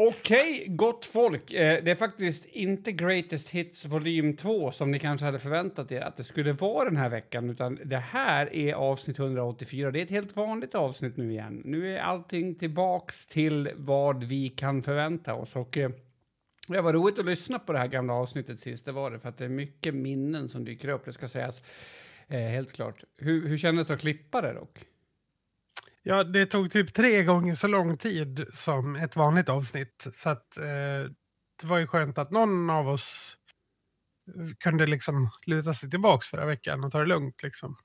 Okej, gott folk. Eh, det är faktiskt inte Greatest Hits volym 2 som ni kanske hade förväntat er att det skulle vara den här veckan, utan det här är avsnitt 184. Det är ett helt vanligt avsnitt nu igen. Nu är allting tillbaks till vad vi kan förvänta oss. Och eh, det var roligt att lyssna på det här gamla avsnittet sist, det var det, för att det är mycket minnen som dyker upp, det ska sägas. Eh, helt klart. Hur, hur kändes det att klippa det dock? Ja, det tog typ tre gånger så lång tid som ett vanligt avsnitt. Så att eh, det var ju skönt att någon av oss kunde liksom luta sig tillbaks förra veckan och ta det lugnt liksom.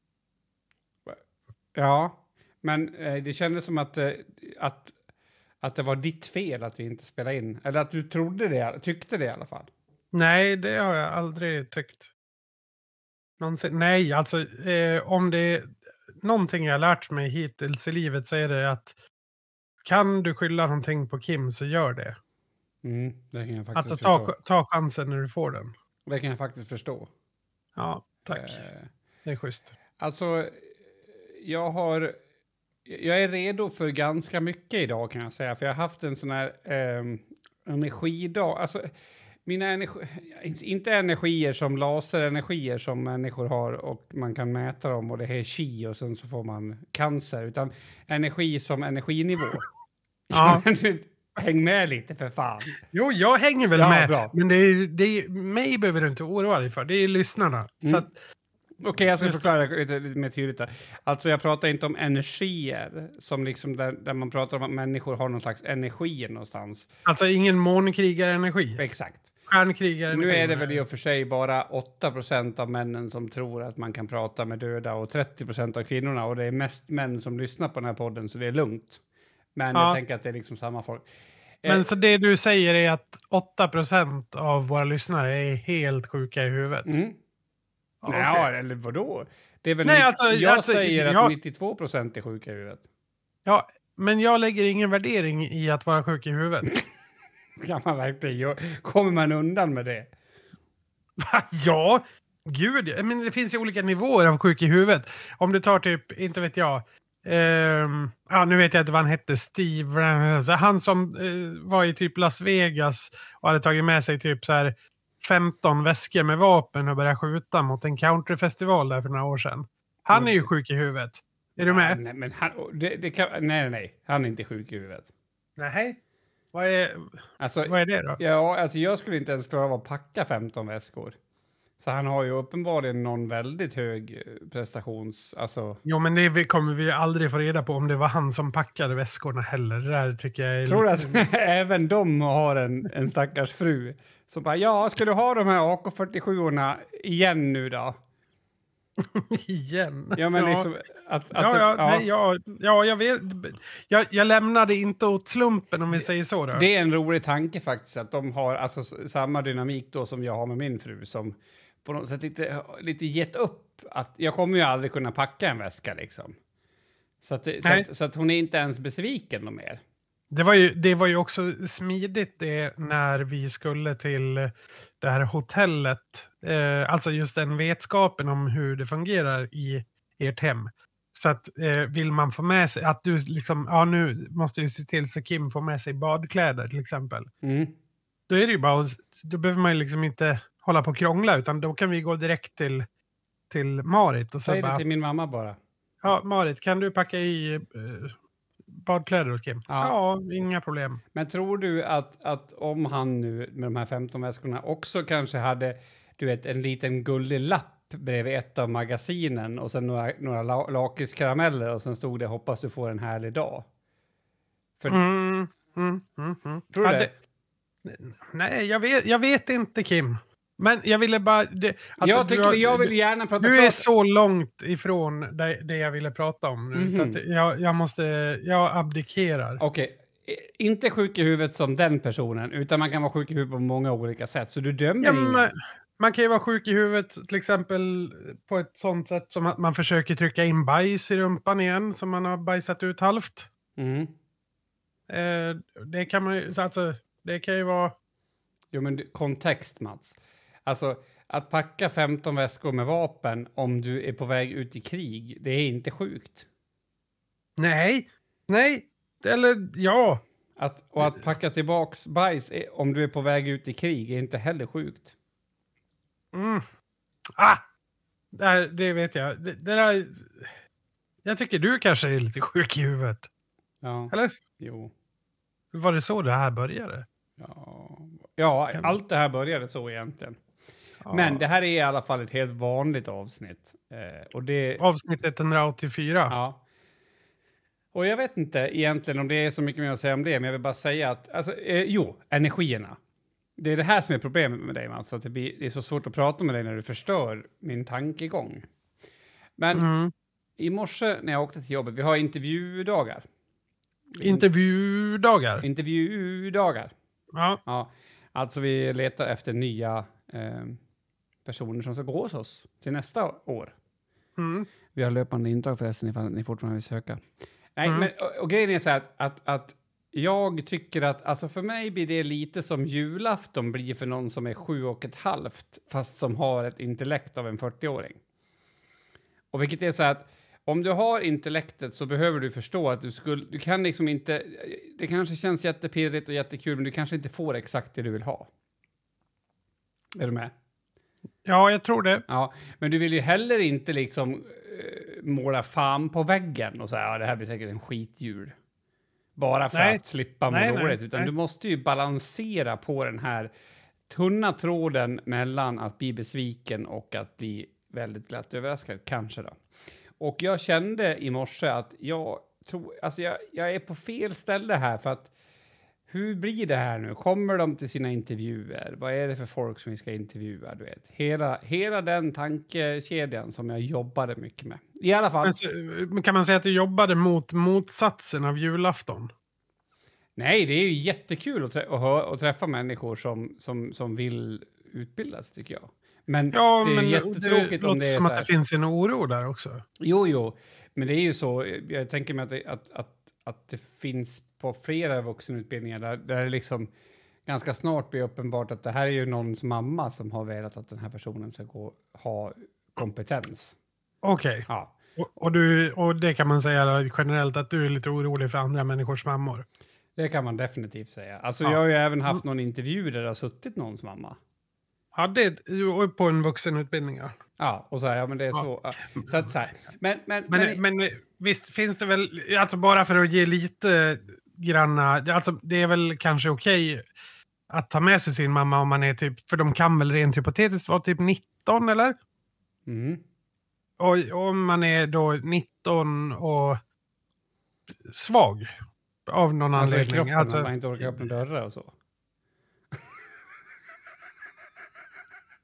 Ja, men eh, det kändes som att, eh, att, att det var ditt fel att vi inte spelade in. Eller att du trodde det, tyckte det i alla fall. Nej, det har jag aldrig tyckt. Någonsin. Nej, alltså eh, om det någonting jag har lärt mig hittills i livet så är det att kan du skylla någonting på Kim så gör det. Mm, det kan jag faktiskt Alltså förstå. ta, ta chansen när du får den. Det kan jag faktiskt förstå. Ja, tack. Eh, Det är schysst. alltså, jag har... Jag är redo för ganska mycket idag kan jag säga. För jag har haft en sån här eh, energidag. Alltså, mina energi, inte energier som laserenergier som människor har och man kan mäta dem och det är chi och sen så får man cancer. Utan energi som energinivå. Ja. Häng med lite för fan. Jo, jag hänger väl Ja, med. bra. Men det är, det är, mig behöver du inte oroa dig för. Det är lyssnarna. Mm. att, Okej, jag ska förklara lite, lite mer tydligt. Där. Alltså, jag pratar inte om energier, som liksom där, där man pratar om att människor har någon slags energier någonstans. alltså ingen månkrigarenergi. Exakt. Stjärnkrigarenergi. Nu är det väl i och för sig bara 8% av männen som tror att man kan prata med döda och 30% av kvinnorna. Och det är mest män som lyssnar på den här podden, så det är lugnt. Men jag Ja. tänker att det är liksom samma folk. Men Eh, så det du säger är att 8% av våra lyssnare är helt sjuka i huvudet? Mm. Ja, Ja, okej. eller vadå? Det är väl Nej, alltså, jag alltså, säger att jag- 92% är sjuka i huvudet. Ja, men jag lägger ingen värdering i att vara sjuk i huvudet. Kan man verkligen? Kommer man undan med det? ja, gud. Men det finns ju olika nivåer av sjuk i huvudet. Om du tar typ, inte vet jag. ehm, ja, nu vet jag inte vad han hette. Steve. Alltså, han som eh, var i typ Las Vegas och hade tagit med sig typ så här 15 väskor med vapen och började skjuta mot en countryfestival där för några år sedan. Han är ju sjuk i huvudet. Är du med? Nej, men han, det, det kan, nej, nej. Han är inte sjuk i huvudet. Nej. Vad är, Alltså, vad är det då? ja, alltså, jag skulle inte ens klara av att packa 15 väskor. Så han har ju uppenbarligen någon väldigt hög eh, prestations... Alltså, Jo, men det kommer vi aldrig få reda på om det var han som packade väskorna heller. Det där tycker jag tror du lite- att även de har en, en stackars fru som bara ja, ska du ha de här AK47orna igen nu då? Igen? Ja, men liksom att... att ja, ja, ja. Nej, ja, ja, jag vet. Jag, jag lämnade inte åt slumpen om vi säger så. Då. Det är en rolig tanke faktiskt att de har alltså, samma dynamik då som jag har med min fru som på något sätt lite, lite gett upp att jag kommer ju aldrig kunna packa en väska liksom. Så att, det, så att, så att hon är inte ens besviken mer. Det, var ju, det var ju också smidigt det när vi skulle till det här hotellet. Eh, alltså just den vetskapen om hur det fungerar i ert hem. Så att eh, vill man få med sig, att du liksom, ja nu måste du se till så Kim får med sig badkläder till exempel. Mm. Då är det ju bara, då behöver man ju liksom inte hålla på och krångla utan då kan vi gå direkt till, till Marit och Säg det bara, till min mamma bara. ja Marit kan du packa i eh, badkläder åt Kim? Ja. Ja. inga problem. Men tror du att, att om han nu med de här 15 väskorna också kanske hade du vet, en liten gullig lapp bredvid ett av magasinen och sen några, några la- lakritskarameller och sen stod det hoppas du får en härlig dag. För, Mm, mm, mm, mm. Tror du Ja, det? Nej, jag vet, jag vet inte Kim. Men jag ville bara... Det, alltså, jag, tycker, har- jag vill gärna prata Du är klart. så långt ifrån det, det jag ville prata om nu. Så Mhm. jag, jag måste... Jag abdikerar. Okej, i- inte sjuk i huvudet som den personen, utan man kan vara sjuk i huvudet på många olika sätt. Så du dömer Ja, ingen. Man kan ju vara sjuk i huvudet till exempel på ett sånt sätt som att man försöker trycka in bajs i rumpan igen som man har bajsat ut halvt. Mm. Eh, det kan man ju... Alltså, det kan ju vara... Jo, men kontext, Mats. Alltså, att packa 15 väskor med vapen om du är på väg ut i krig, det är inte sjukt. Nej, nej, eller ja. Att, och att packa tillbaks bajs är, om du är på väg ut i krig är inte heller sjukt. Mm. Ah! Det, här, det vet jag. Det, det där... Jag tycker du kanske är lite sjuk i huvudet. Ja, Eller? jo. Var det så det här började? Ja, ja allt det här började så egentligen. Ja. Men det här är i alla fall ett helt vanligt avsnitt. Eh, och det... Avsnitt 184. Ja. Och jag vet inte egentligen om det är så mycket mer att säga om det, men jag vill bara säga att, alltså, eh, jo, energierna. Det är det här som är problemet med dig, Mats, att det, blir, det är så svårt att prata med dig när du förstör min tankegång. Men Mm. i morse när jag åkte till jobbet, vi har intervjudagar. Intervjudagar. Intervjudagar. Ja. Ja, alltså vi letar efter nya eh, personer som ska gå hos oss till nästa år. Mm. Vi har löpande intag förresten ifall ni fortfarande vill söka. Nej, Mm. men och, och grejen är så här att, att, att jag tycker att, alltså för mig blir det lite som julafton blir för någon som är sju och ett halvt fast som har ett intellekt av en 40-åring. Och vilket är så att om du har intellektet så behöver du förstå att du skulle, du kan liksom inte, det kanske känns jättepirrigt och jättekul men du kanske inte får exakt det du vill ha. Är du med? ja, jag tror det. Ja, men du vill ju heller inte liksom eh, måla fan på väggen och säga ja, det här blir säkert en skitjul. Bara för Nej. att slippa må Nej, dåligt. Utan nej. du måste ju balansera på den här tunna tråden mellan att bli besviken och att bli väldigt glatt överraskad, kanske då. Och jag kände i morse att jag tror, alltså jag, jag är på fel ställe här för att hur blir det här nu? Kommer de till sina intervjuer? Vad är det för folk som vi ska intervjua? Du vet? Hela, hela den tankekedjan som jag jobbade mycket med. I alla fall. Men, kan man säga att du jobbade mot motsatsen av julafton? Nej, det är ju jättekul att, trä att, att träffa människor som, som, som vill utbilda sig, tycker jag. Men Ja, det är men jättetråkigt det om låter det är som så att här. det finns en oro där också. Jo, jo, men det är ju så. Jag tänker mig att det, att, att, att det finns på flera vuxenutbildningar där, där det liksom ganska snart blir uppenbart att det här är ju någons mamma som har velat att den här personen ska gå, ha kompetens. Okej. Ja, Och, och, du, och det kan man säga generellt att du är lite orolig för andra människors mammor. det kan man definitivt säga. Alltså, Ja. Jag har ju även haft någon intervju där det har suttit någons mamma. Ja, det på en vuxenutbildning. Ja. Ja, och så här, ja men det är så. Ja. Så att så här. Men, men, Men, men, men, visst finns det väl, alltså bara för att ge lite granna, alltså det är väl kanske okej att ta med sig sin mamma om man är typ, för de kan väl rent hypotetiskt vara typ 19 eller? mm. Och om man är då 19 och svag av någon Alltså anledning. kroppen, Alltså, man inte orkar öppna dörrar och så.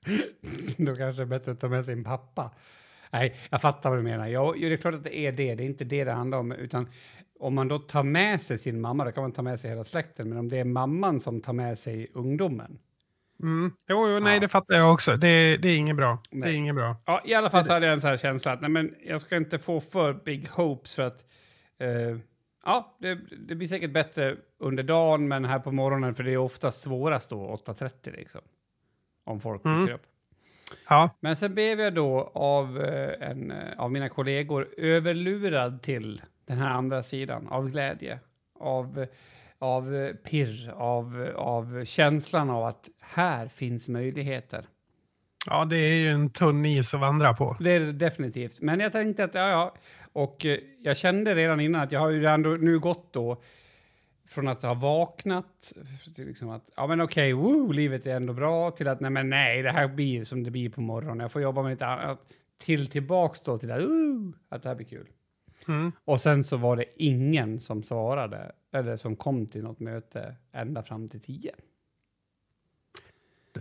Då kanske det är bättre att ta med sin pappa. Nej, jag fattar vad du menar. Ja, det är klart att det är det. Det är inte det det handlar om. Utan om man då tar med sig sin mamma, då kan man ta med sig hela släkten. Men om det är mamman som tar med sig ungdomen. mm, jo, jo, nej Ja. det fattar jag också. Det, det är inget bra. Det är Nej. inget bra. Ja, I alla fall så hade jag en sån här känsla att nej, men jag ska inte få för big hopes för att eh, ja, det, det blir säkert bättre under dagen men här på morgonen för det är ofta svårast då 8.30 liksom. Om folk dyker Mm. upp. Ja, Men sen blev jag då av, eh, en, eh, av mina kollegor överlurad till den här andra sidan av glädje, av, av pirr, av, av känslan av att här finns möjligheter. ja, det är ju en tunn is att vandra på. Det är det definitivt. Men jag tänkte att, ja, ja. Och eh, jag kände redan innan att jag har ju redan då, nu gått då från att ha vaknat till liksom att, ja men okej, woo, livet är ändå bra, till att nej men nej, det här blir som det blir på morgonen. Jag får jobba med lite annat. Till tillbaks då till att, uh, att det här blir kul. Mm. Och sen så var det ingen som svarade, eller som kom till något möte ända fram till tio.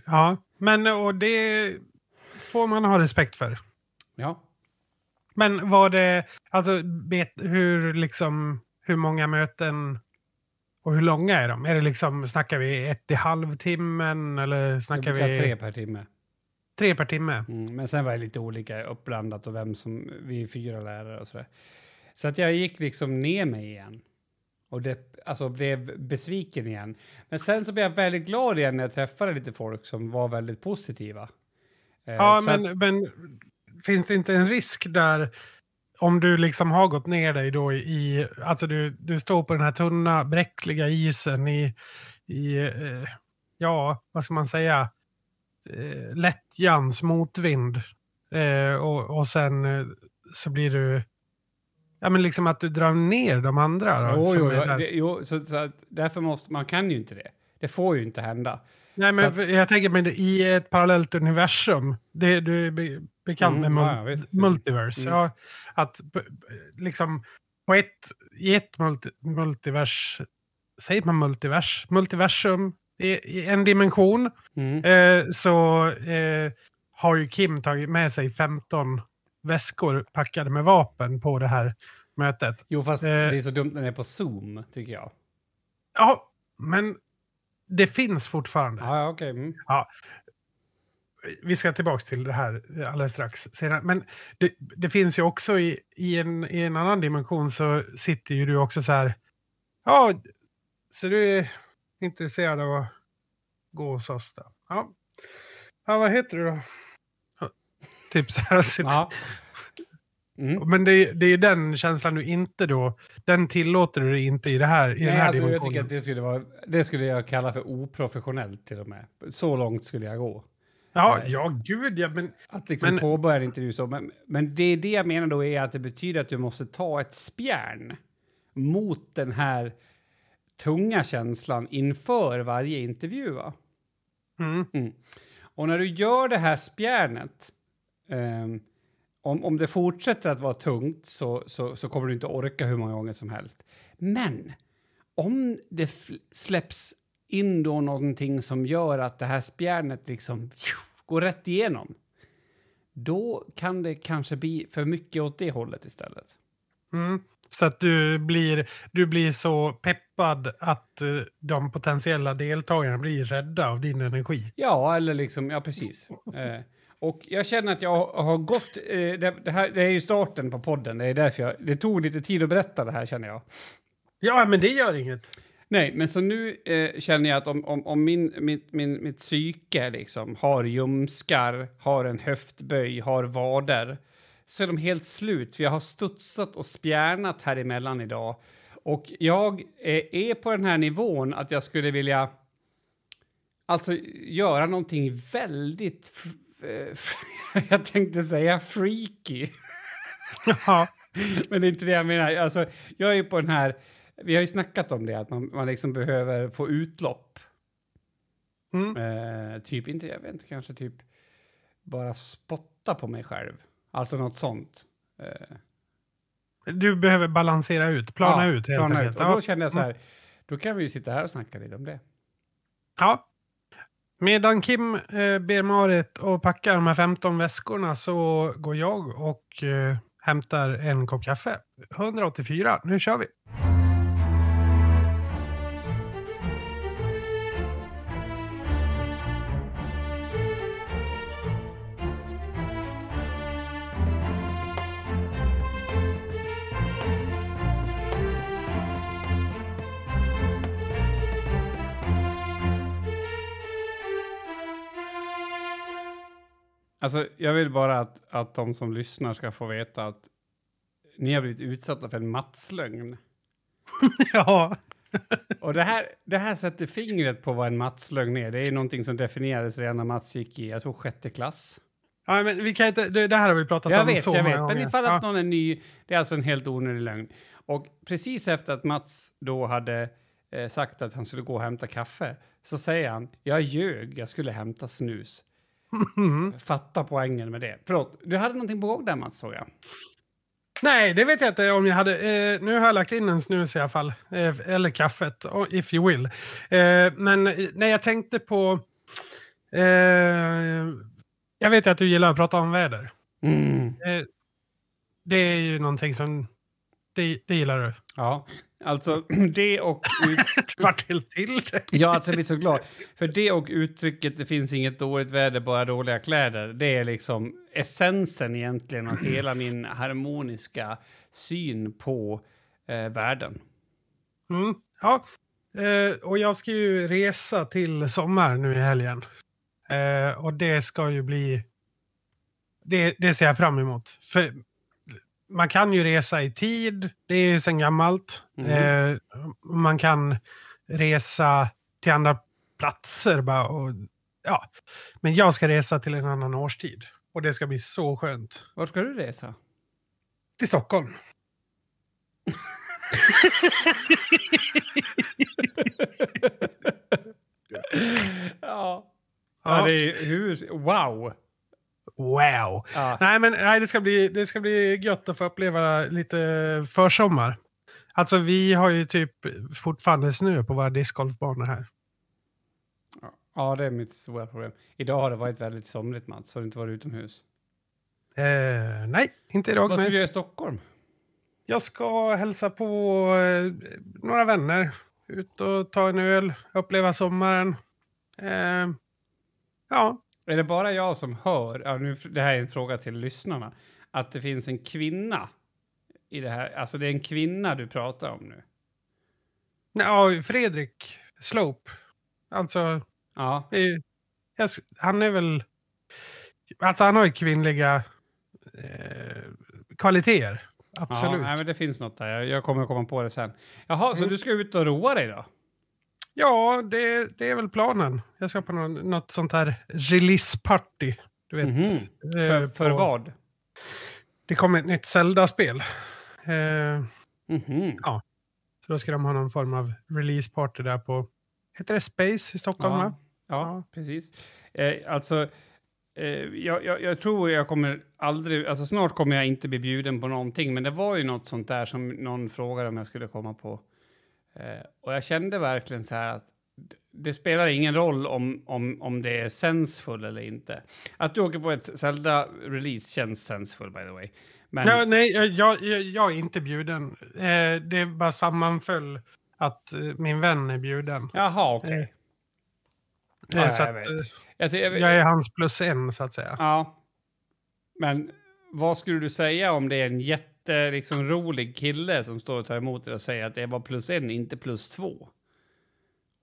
Ja, men och det får man ha respekt för. Ja. Men var det, alltså vet, hur liksom, hur många möten och hur långa är de? Är det liksom, snackar vi ett i halvtimmen eller snackar brukar vi tre tre. per timme. per timme? Mm, men sen var det lite olika uppblandat och vem som, vi är fyra lärare och sådär. Så att jag gick liksom ner mig igen. Och det, alltså blev besviken igen. Men sen så blev jag väldigt glad igen när jag träffade lite folk som var väldigt positiva. Eh, Ja, så men, att, men finns det inte en risk där om du liksom har gått ner dig då i, alltså du, du står på den här tunna bräckliga isen i, i eh, ja, vad ska man säga, eh, lättjans motvind. Eh, och, och sen eh, så blir du, ja men liksom att du drar ner de andra. Då, Jo, jo, det, jo så, så att därför måste man kan ju inte det. Det får ju inte hända. Nej, men så jag tänker mig det i ett parallellt universum. Det, du bekant Mm, med ja, ja, visst. multiverse. Mm. Ja, att liksom på ett, i ett multi, multivers, säger man multivers? Multiversum, i, i en dimension, Mm. eh, så eh, har ju Kim tagit med sig 15 väskor packade med vapen på det här mötet. Jo, fast Eh. det är så dumt när det är på Zoom, tycker jag. Ja, men det finns fortfarande. Ja, ja okej. Mm. Vi ska tillbaka till det här alldeles strax. Senare. Men det, det finns ju också i, i, en, i en annan dimension så sitter ju du också så här. Ja, så du är intresserad av att gå hos oss då? Ja. Ja, vad heter du då? Ja, Typ så här. Sitter. Ja. Mm. Men det, det är ju den känslan du inte då, den tillåter du dig inte i det här, i den Nej, här alltså, jag dimensionen. tycker att det skulle, vara, det skulle jag kalla för oprofessionellt till och med. Så långt skulle jag gå. Ja, ja, gud ja, men Att liksom Men- påbörja en intervju så. Men, men det det jag menar då är att det betyder att du måste ta ett spjärn mot den här tunga känslan inför varje intervju. Va? mm, Och när du gör det här spjärnet, ehm, om, om det fortsätter att vara tungt så, så, så kommer du inte orka hur många gånger som helst. Men om det släpps in då någonting som gör att det här spjärnet liksom går rätt igenom, då kan det kanske bli för mycket åt det hållet istället. Mm. Så att du blir, du blir så peppad att eh, de potentiella deltagarna blir rädda av din energi. Ja, eller liksom, ja precis. Eh, och jag känner att jag har gått, eh, det, det, här, det är ju starten på podden, det är därför jag, det tog lite tid att berätta det här känner jag. Ja, men det gör inget. Nej, men så nu eh, känner jag att om, om, om min, mitt, min, mitt psyke liksom har ljumskar, har en höftböj, har vader, så är de helt slut. För jag har studsat och spjärnat här emellan idag. Och jag eh, är på den här nivån att jag skulle vilja alltså göra någonting väldigt... eh, jag tänkte säga freaky. Ja. Men det är inte det jag menar. Alltså, jag är på den här... Vi har ju snackat om det, att man, man liksom behöver få utlopp. Mm. Eh, typ inte, jag vet inte, kanske typ bara spotta på mig själv. Alltså något sånt. Eh, Du behöver balansera ut, plana ja, ut helt plana enkelt. ut. Och då kände jag så här, då kan vi ju sitta här och snacka lite om det. Ja. Medan Kim eh, ber Marit att packa de här 15 väskorna så går jag och eh, hämtar en kopp kaffe. 184, nu kör vi. Alltså, jag vill bara att, att de som lyssnar ska få veta att ni har blivit utsatta för en matslögn. ja. Och det här, det här sätter fingret på vad en matslögn är. Det är någonting som definierades redan när Mats gick i, jag tror, sjätte klass. ja, men vi kan inte, det, här har vi pratat Jag om vet, så jag många vet. Men ifall att ja. någon är ny, det är alltså en helt onödig lögn. Och precis efter att Mats då hade eh, sagt att han skulle gå och hämta kaffe så säger han, jag ljög, jag skulle hämta snus. Mm. Fatta poängen med det. Förlåt, du hade någonting på gång där Mats såg jag. Nej, det vet jag inte om jag hade. Eh, nu har jag lagt in en snus i alla fall. Eh, eller kaffet, if you will. Eh, men eh, när jag tänkte på... Eh, jag vet att du gillar att prata om väder. Mm. Eh, det är ju någonting som... Det, det gillar du. Ja, alltså det och... Ut... Du var till till det. Ja, alltså jag blir så glad. För det och uttrycket det finns inget dåligt väder, bara dåliga kläder. Det är liksom essensen egentligen av hela min harmoniska syn på eh, världen. Mm, ja. Eh, och jag ska ju resa till sommar nu i helgen. Eh, och det ska ju bli... Det, det ser jag fram emot. För man kan ju resa i tid, det är sedan gammalt. Mhm. Eh, man kan resa till andra platser bara. Och, ja. Men jag ska resa till en annan årstid. Och det ska bli så skönt. Vart ska du resa? Till Stockholm. ja. Ja. Ja, det är hus. Wow! Wow! Ja. Nej, men nej, det, ska bli, det ska bli gött att få uppleva lite försommar. Alltså vi har ju typ fortfarande snö på våra discgolfbanor här. ja, det är mitt stora problem. Idag har det varit väldigt somrigt, Mats. Har du inte varit utomhus? Eh, nej, inte idag. Vad ska du göra i Stockholm? Jag ska hälsa på eh, några vänner. Ut och ta en öl, uppleva sommaren. Eh, ja, Är det bara jag som hör, ja, nu, det här är en fråga till lyssnarna, att det finns en kvinna i det här? Alltså det är en kvinna du pratar om nu? ja Fredrik Slope. Alltså, Ja. jag s- han är väl... Alltså han har ju kvinnliga eh, kvaliteter. Absolut. Ja, nej, men det finns något där. Jag, jag kommer komma på det sen. Jaha, så Mm. du ska ut och roa dig då? Ja, det, det är väl planen. Jag ska på någon, något sånt här releaseparty. Du vet. Mhm. eh, För, för vad? Det kommer ett nytt Zelda-spel. Eh, Mhm. så då ska de ha någon form av releaseparty där på... Heter det Space i Stockholm? Ja, ja, Ja. precis. Eh, alltså, eh, jag, jag, jag tror jag kommer aldrig... Alltså snart kommer jag inte bli bjuden på någonting, men det var ju något sånt där som någon frågade om jag skulle komma på. Eh, och jag kände verkligen så här att det spelar ingen roll om, om, om det är sensfull eller inte. Att du åker på ett Zelda-release känns sensfull, by the way. Men, Ja, nej, jag, jag, jag- är inte bjuden. Eh, det bara sammanföll att eh, min vän är bjuden. Jaha, okej. Eh, Ja, Eh, så jag att, eh, Jag, jag, jag är hans plus en, så att säga. Ja. Men vad skulle du säga om det är en jätte, liksom, rolig kille som står och tar emot dig och säger att det var plus en, inte plus två?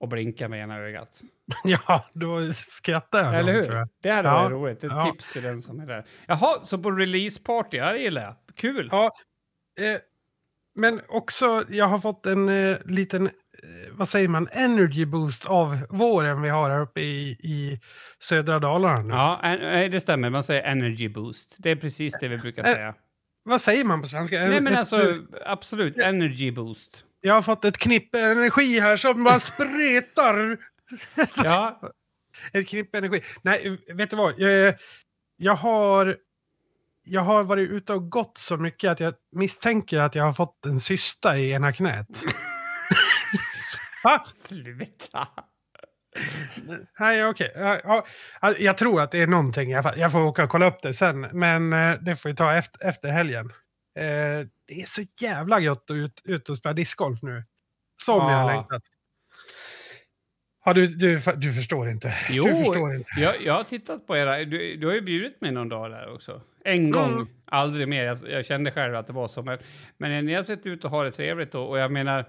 Och blinkar med ena ögat. Ja, då skrattar jag. Eller hur? jag. Det hade Ja. varit roligt. Ett Ja. tips till den som är där. Jaha, så på releaseparty, ja, det gillar jag. Kul! Ja, eh, men också, jag har fått en eh, liten, eh, vad säger man, energy boost av våren vi har här uppe i, i södra Dalarna nu. Ja, det stämmer. Man säger energy boost. Det är precis det vi brukar Ä- säga. Vad säger man på svenska? Nej, men Ett, alltså, eh, absolut. Energy boost. Jag har fått ett knippe energi här som bara spretar. Ja, Ett knippe energi. Nej, vet du vad? Jag, jag, har, jag har varit ute och gått så mycket att jag misstänker att jag har fått en cysta i ena knät. Sluta. Nej, okej. Ja, ja, ja, jag tror att det är någonting. Jag får åka och kolla upp det sen. Men eh, det får vi ta efter, efter helgen. Eh, det är så jävla gött att ut, ut och spela discgolf nu. Som jag har Ja. längtat. Ja, du, du, du förstår inte. Jo, du förstår inte. Jag, jag har tittat på era... Du, du har ju bjudit mig någon dag där också. En gång, Mm. aldrig mer. Jag, jag kände själv att det var så. Men, men ni har sett ut att ha det trevligt då, och jag menar...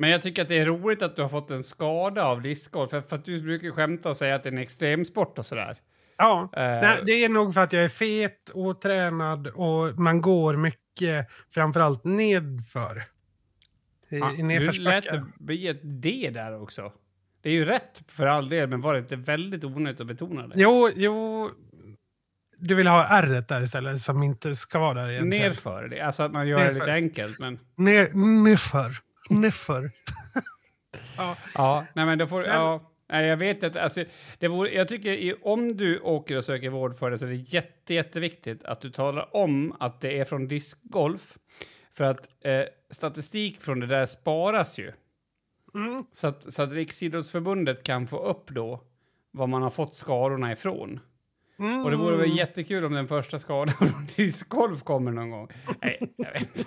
Men jag tycker att det är roligt att du har fått en skada av discgolf. För, för att du brukar skämta och säga att det är en extremsport och sådär. Ja, Eh, nej, det är nog för att jag är fet, otränad och man går mycket, framförallt nedför. I, ja, i du lät det bli ett D där också. Det är ju rätt för all del, men var det inte väldigt onödigt att betona det? Jo, jo. Du vill ha r där istället som inte ska vara där egentligen. Nerför det. Alltså att man gör det Nerför. lite enkelt, men... Ner, nerför. Nerför. ja. Ja, nej men då får... Ja, nej, jag vet att... Alltså, det vore, jag tycker om du åker och söker vård för det så är det jätte, jätteviktigt att du talar om att det är från discgolf. För att eh, statistik från det där sparas ju. Mm. Så att, så att Riksidrottsförbundet kan få upp då vad man har fått skadorna ifrån. Mm. Och det vore väl jättekul om den första skadan från discgolf kommer någon gång. Nej, jag vet.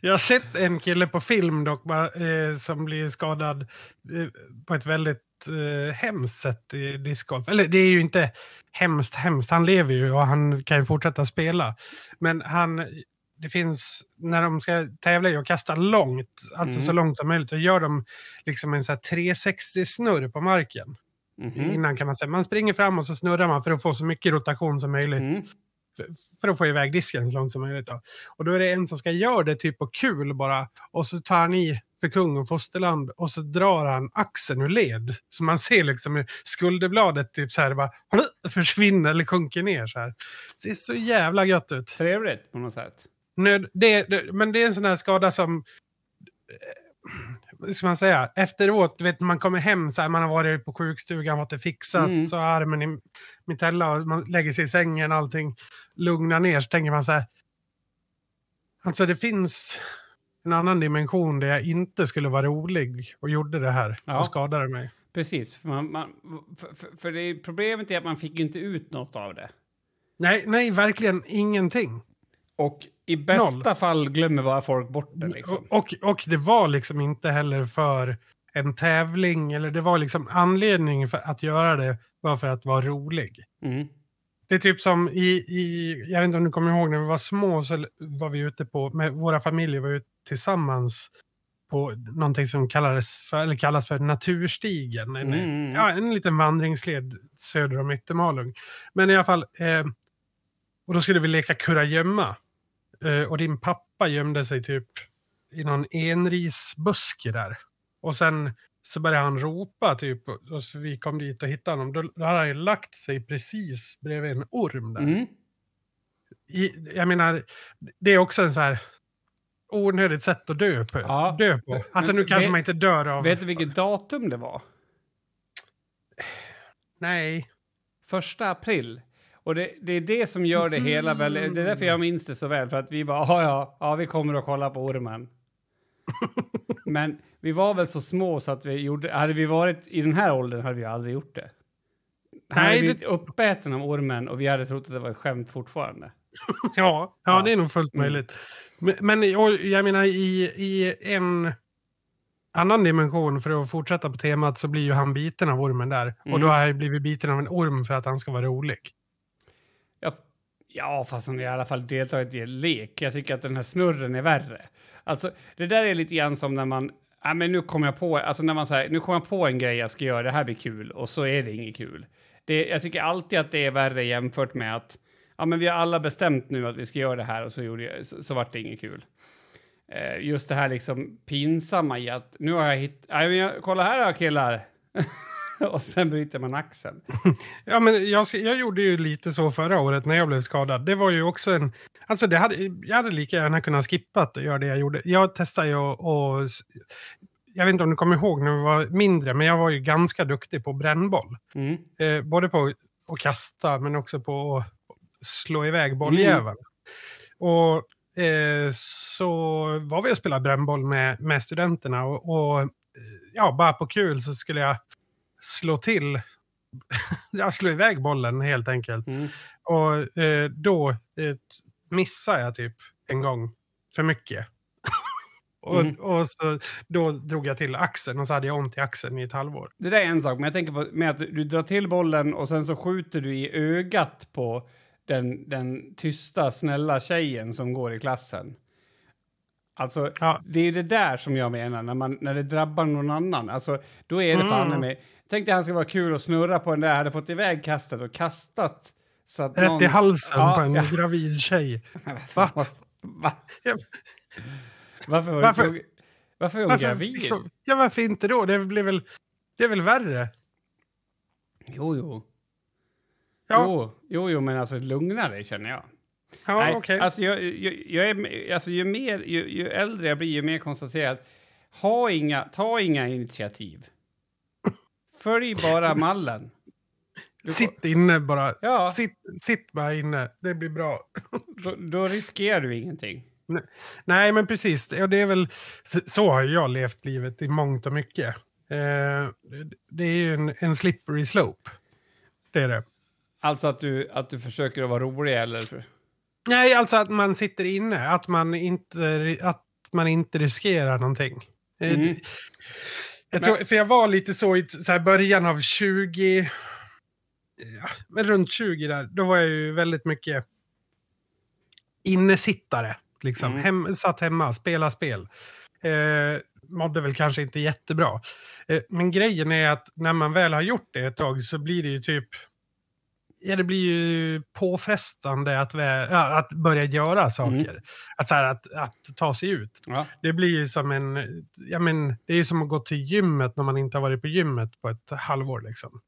Jag har sett en kille på film dock eh, som blir skadad eh, på ett väldigt eh, hemskt sätt i discgolf. Eller det är ju inte hemskt hemskt, han lever ju och han kan ju fortsätta spela. Men han, det finns, när de ska tävla i att kasta långt, alltså Mm. så långt som möjligt, då gör de liksom en så här 360-snurr på marken. Mhm. Innan kan man säga. Man springer fram och så snurrar man för att få så mycket rotation som möjligt. Mm. För, att få iväg disken så långt som möjligt. Då. Och då är det en som ska göra det typ på kul bara. Och så tar han i för kung och fosterland och så drar han axeln ur led. Så man ser liksom hur skulderbladet typ så här bara försvinner eller sjunker ner så här. Det ser så jävla gött ut. Trevligt på något sätt. Nöd, det, det, men det är en sån här skada som... ska man säga? Efteråt, vet, man kommer hem så här, man har varit på sjukstugan, fått det fixat, Mm. så har armen i mitella och man lägger sig i sängen, allting lugnar ner, så tänker man så här... Alltså det finns en annan dimension där jag inte skulle vara rolig och gjorde det här Ja. och skadade mig. Precis. För, man, man, för, för, för det problemet är att man fick inte ut något av det. Nej, nej, verkligen ingenting. Och i bästa fall glömmer bara folk bort det. Liksom. Och, och, och det var liksom inte heller för en tävling, eller det var liksom anledningen för att göra det var för att vara rolig. Mm. Det är typ som i, i, jag vet inte om du kommer ihåg när vi var små så var vi ute på, med våra familjer var ute tillsammans på någonting som kallades för, eller kallas för Naturstigen. En, Mm. ja, en liten vandringsled söder om Yttermalung. Men i alla fall, eh, och då skulle vi leka kurragömma. Eh, och din pappa gömde sig typ i någon enrisbuske där. Och sen så började han ropa typ, och så vi kom dit och hittade honom. Då, då hade han ju lagt sig precis bredvid en orm där. Mm. I, jag menar, det är också en så här onödigt sätt att dö på. Ja. Dö på. Alltså nu kanske vet- man inte dör av... Vet du vilket datum det var? Nej. Första april. Och det, det är det som gör det hela väldigt... Det är därför jag minns det så väl. För att vi bara, ja, ja, ja, vi kommer att kolla på ormen. Men vi var väl så små så att vi gjorde... Hade vi varit i den här åldern hade vi aldrig gjort det. Han Nej, hade det- blivit uppäten av ormen och vi hade trott att det var ett skämt fortfarande. Ja, ja, Ja. det är nog fullt Mm. möjligt. Men, men och jag menar i, i en annan dimension, för att fortsätta på temat, så blir ju han biten av ormen där. Mm. Och då har jag blivit biten av en orm för att han ska vara rolig. Ja, fast han har i alla fall deltagit i en lek. Jag tycker att den här snurren är värre. Alltså, det där är lite grann som när man... Ja, men nu kommer jag på, alltså när man säger, nu kommer jag på en grej jag ska göra, det här blir kul, och så är det inget kul. Det, jag tycker alltid att det är värre jämfört med att ja, men vi har alla bestämt nu att vi ska göra det här och så, gjorde jag, så, så vart det inget kul. Eh, just det här liksom pinsamma i att nu har jag hittat... Ja, kolla här då killar! och sen bryter man axeln. Ja, men jag, jag gjorde ju lite så förra året när jag blev skadad. Det var ju också en... Alltså det hade, jag hade lika gärna kunnat skippat och göra det jag gjorde. Jag testade ju och, och... Jag vet inte om du kommer ihåg när vi var mindre, men jag var ju ganska duktig på brännboll. Mm. Eh, både på att kasta, men också på att slå iväg bolljäveln. Och eh, så var vi och spelade brännboll med, med studenterna och, och ja, bara på kul så skulle jag slå till, jag slå iväg bollen helt enkelt. Mm. Och eh, då eh, missade jag typ en gång för mycket. och, Mm. och så, då drog jag till axeln och så hade jag ont i axeln i ett halvår. Det där är en sak, men jag tänker på med att du drar till bollen och sen så skjuter du i ögat på den, den tysta, snälla tjejen som går i klassen. Alltså, Ja. det är det där som jag menar, när, man, när det drabbar någon annan. Alltså, då är det fan Mm. med. Tänk dig att han ska vara kul och snurra på den där, hade fått iväg kastet och kastat. Så att Rätt någons- i halsen Ja, på en ja. gravid tjej. Va? Va? Varför var Varför- du Varför är hon Varför, gravid? ja, varför inte då? Det blir väl, det är väl värre? Jo, jo. Ja, Jo, jo, jo, men alltså lugna dig känner jag. Ja Nej, okej. alltså, jag, jag, jag är, alltså ju, mer, ju, ju äldre jag blir, ju mer konstaterat. Ha inga, ta inga initiativ. Följ bara mallen. Får- Sitt inne bara. Ja, Sitt, sitt bara inne. Det blir bra. då, då riskerar du ingenting. Nej, men precis. Ja, det är väl, så, så har jag levt livet i mångt och mycket. Eh, det- det är ju en, en slippery slope. Det är det. Alltså att du, att du försöker att vara rolig eller... Nej, alltså att man sitter inne. Att man inte, att man inte riskerar någonting. Eh, Mm. Jag tror, för jag var lite så i så början av 20... Ja, men runt 20 där. Då var jag ju väldigt mycket innesittare. Liksom. Mm. Hem, satt hemma, spela spel. Eh, mådde väl kanske inte jättebra. Eh, men grejen är att när man väl har gjort det ett tag så blir det ju typ... Ja, det blir ju påfrestande att, ja, att börja göra saker. Mm. Att, så här, att, att ta sig ut. Ja. Det blir ju som en... Ja, men, det är ju som att gå till gymmet när man inte har varit på gymmet på ett halvår. Liksom.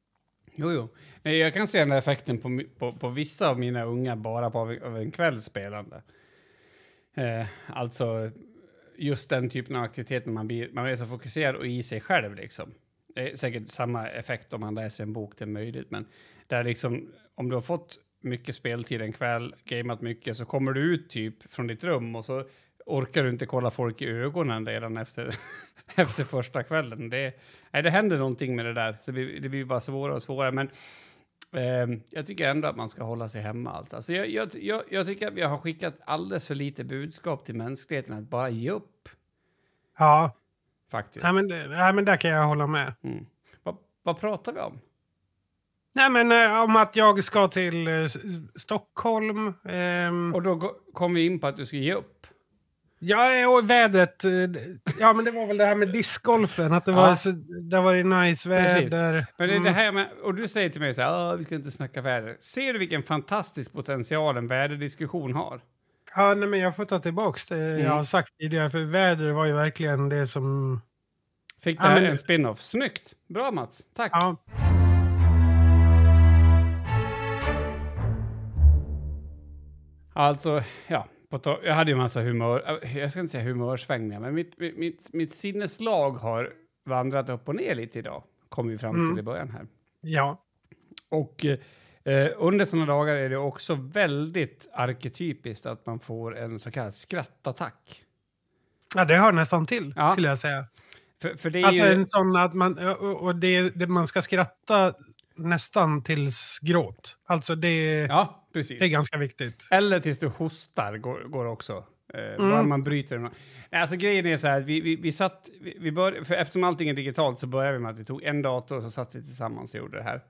Jo, jo. Nej, jag kan se den här effekten på, på, på vissa av mina unga bara på av, en kväll spelande. Eh, alltså just den typen av aktivitet när man blir, man är så fokuserad och i sig själv. Liksom. Det är säkert samma effekt om man läser en bok, det är möjligt. Men där liksom, om du har fått mycket speltid en kväll, gameat mycket, så kommer du ut typ från ditt rum och så orkar du inte kolla folk i ögonen redan efter, efter första kvällen. Det, nej, det händer någonting med det där, så det, blir- det blir bara svårare och svårare. Men ehm, jag tycker ändå att man ska hålla sig hemma. Alltså. Alltså, jag, jag, jag, jag tycker att vi har skickat alldeles för lite budskap till mänskligheten att bara ge upp, Ja, faktiskt. nej, men, nej, men där kan jag hålla med. Mm. Vad, vad pratar vi om? Nej, men eh, om att jag ska till eh, S- Stockholm. ehm, Och då kom vi in på att du ska ge upp. Ja, eh, och vädret. eh, Ja, men det var väl det här med discgolfen. Att det, Ja. var, så, det var ju nice Precis. väder. Men det är Mm. det här med, och du säger till mig så här, "Åh, vi ska inte snacka väder. Ser du vilken fantastisk potential en väderdiskussion har? Ja, nej, men jag får ta tillbaka det Mm. jag har sagt tidigare. För väder var ju verkligen det som... Fick det Ja, här men- en spin-off. Snyggt! Bra Mats, tack! Ja, Alltså, ja. Jag hade ju massa humör... äh, Jag ska inte säga humörsvängningar, men mitt, mitt, mitt, sinneslag har vandrat upp och ner lite idag. Kom vi fram till Mm. i början här. ja. Och eh, under sådana dagar är det också väldigt arketypiskt att man får en så kallad skrattattack. ja, det hör nästan till, Ja. skulle jag säga. För, för det är Alltså ju... en sån att man... Och och det, det, man ska skratta nästan tills gråt. Alltså det, Ja, precis. det är ganska viktigt. Eller tills du hostar går, går också. Eh, Mm. Bara man bryter den. Alltså grejen är så här, att vi, vi, vi satt, vi, vi bör, för eftersom allting är digitalt så började vi med att vi tog en dator och så satt vi tillsammans och gjorde det här.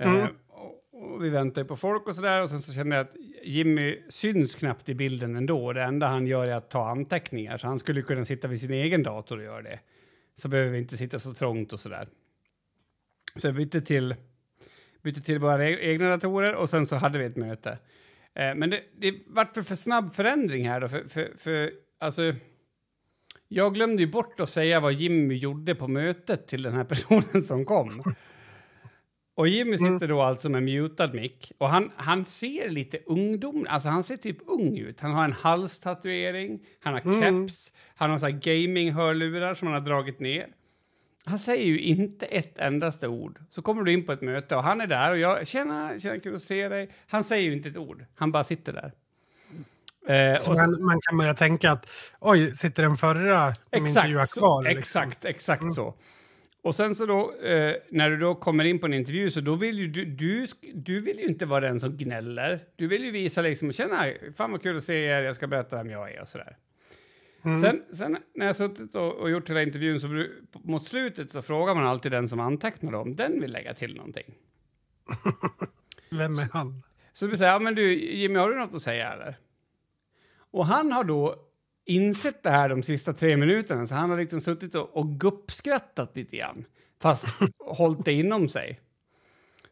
Eh, Mm. och, och vi väntade på folk och så där och sen så kände jag att Jimmy syns knappt i bilden ändå. Det enda han gör är att ta anteckningar så han skulle kunna sitta vid sin egen dator och göra det. Så behöver vi inte sitta så trångt och så där. Så jag bytte till, bytte till våra e- egna datorer och sen så hade vi ett möte. Eh, men det, det vart för, för snabb förändring här då, för, för, för alltså... Jag glömde ju bort att säga vad Jimmy gjorde på mötet till den här personen som kom. Och Jimmy sitter då alltså med mutad mick och han, han ser lite ungdom, alltså han ser typ ung ut. Han har en halstatuering, han har keps, han har så här gaming-hörlurar som han har dragit ner. Han säger ju inte ett endaste ord. Så kommer du in på ett möte och han är där och jag tjena, tjena kul att se dig. Han säger ju inte ett ord. Han bara sitter där. Eh, Så man, man kan börja tänka att oj, sitter den förra Exakt, kvar? liksom? exakt, exakt så. Och sen så då, eh, när du då kommer in på en intervju så då vill ju du, du, du vill ju inte vara den som gnäller. Du vill ju visa liksom, tjena, fan vad kul att se er, jag ska berätta vem jag är och sådär. Mm. Sen, sen när jag suttit och, och gjort hela intervjun så mot slutet så frågar man alltid den som antecknar om den vill lägga till någonting. Vem är han? Så det så här, ja, men du Jimmy, har du något att säga eller? Och han har då insett det här de sista tre minuterna, så han har liksom suttit och, och guppskrattat lite grann, fast hållit det inom sig.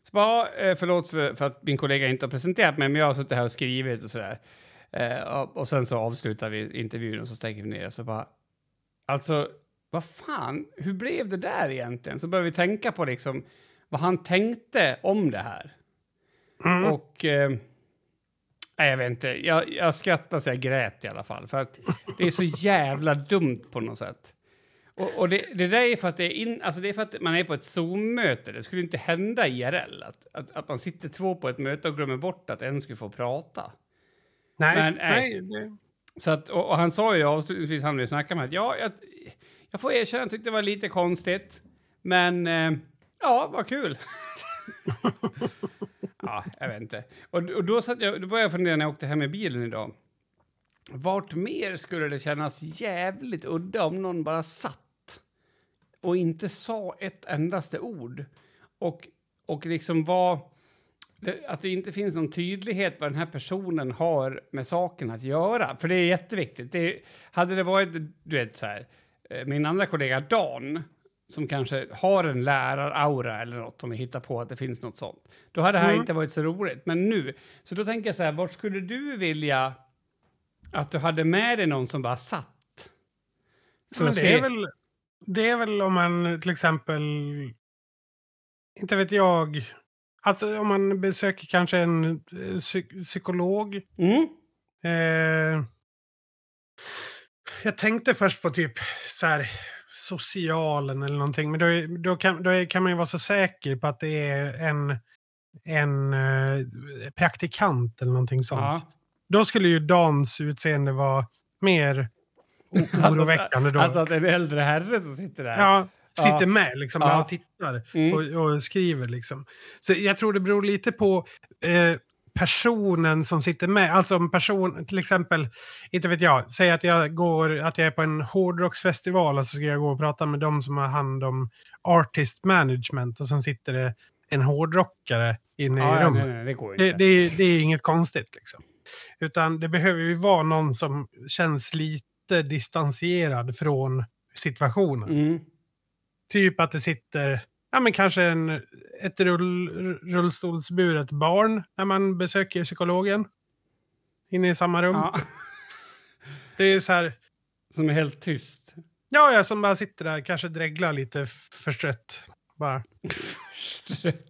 Så bara, eh, förlåt för, för att min kollega inte har presenterat mig, men jag har suttit här och skrivit och sådär. Eh, och, sen så avslutar vi intervjun och så stänger vi ner så bara, alltså, vad fan, hur blev det där egentligen? Så börjar vi tänka på liksom vad han tänkte om det här. Mm. Och... Eh, nej, jag vet inte. Jag, jag skrattade så jag grät i alla fall. För att det är så jävla dumt på något sätt. Och, och det, det där är för att det är, in, alltså det är för att man är på ett Zoom-möte. Det skulle inte hända IRL. Att, att, att man sitter två på ett möte och glömmer bort att en skulle få prata. Nej, Men, nej. nej. det, Så att, och, och han sa ju avslutningsvis, han ville snacka med att ja, jag, jag får erkänna, jag tyckte det var lite konstigt. Men eh, ja, vad kul. ja, jag vet inte. Och, och då, satt jag, då började jag fundera när jag åkte hem i bilen idag. Vart mer skulle det kännas jävligt udda om någon bara satt och inte sa ett endaste ord? Och, och liksom var... Det, att det inte finns någon tydlighet vad den här personen har med saken att göra. För det är jätteviktigt. Det, hade det varit, du vet så här, eh, min andra kollega Dan som kanske har en läraraura eller något om vi hittar på att det finns något sånt. Då hade det här Mm. inte varit så roligt. Men nu, så då tänker jag så här, vart skulle du vilja att du hade med dig någon som bara satt? För Men det, se. är väl, det är väl om man till exempel, inte vet jag, alltså om man besöker kanske en eh, psy- psykolog. Mm. Eh, jag tänkte först på typ så här socialen eller någonting, men då, då, kan, då kan man ju vara så säker på att det är en, en eh, praktikant eller någonting sånt. Ja. Då skulle ju Dans utseende vara mer o- oroväckande då. Alltså att en äldre herre som sitter där. Ja, sitter Ja. med liksom Ja. och tittar Mm. och, och skriver liksom. Så jag tror det beror lite på eh, personen som sitter med. Alltså om person, till exempel, inte vet jag, säg att jag går, att jag är på en hårdrocksfestival och så ska jag gå och prata med de som har hand om artist management och sen sitter det en hårdrockare inne Ja, i rummet. nej, nej, det går Det, inte. det, är- det är inget konstigt liksom. Utan det behöver ju vara någon som känns lite distanserad från situationen. Mm. Typ att det sitter, ja men kanske en, ett rull, rullstolsburet barn när man besöker psykologen. Inne i samma rum. Ja. Det är så här, Som är helt tyst. ja, ja, som bara sitter där, kanske dreglar lite förstrött. Bara. Förstrött.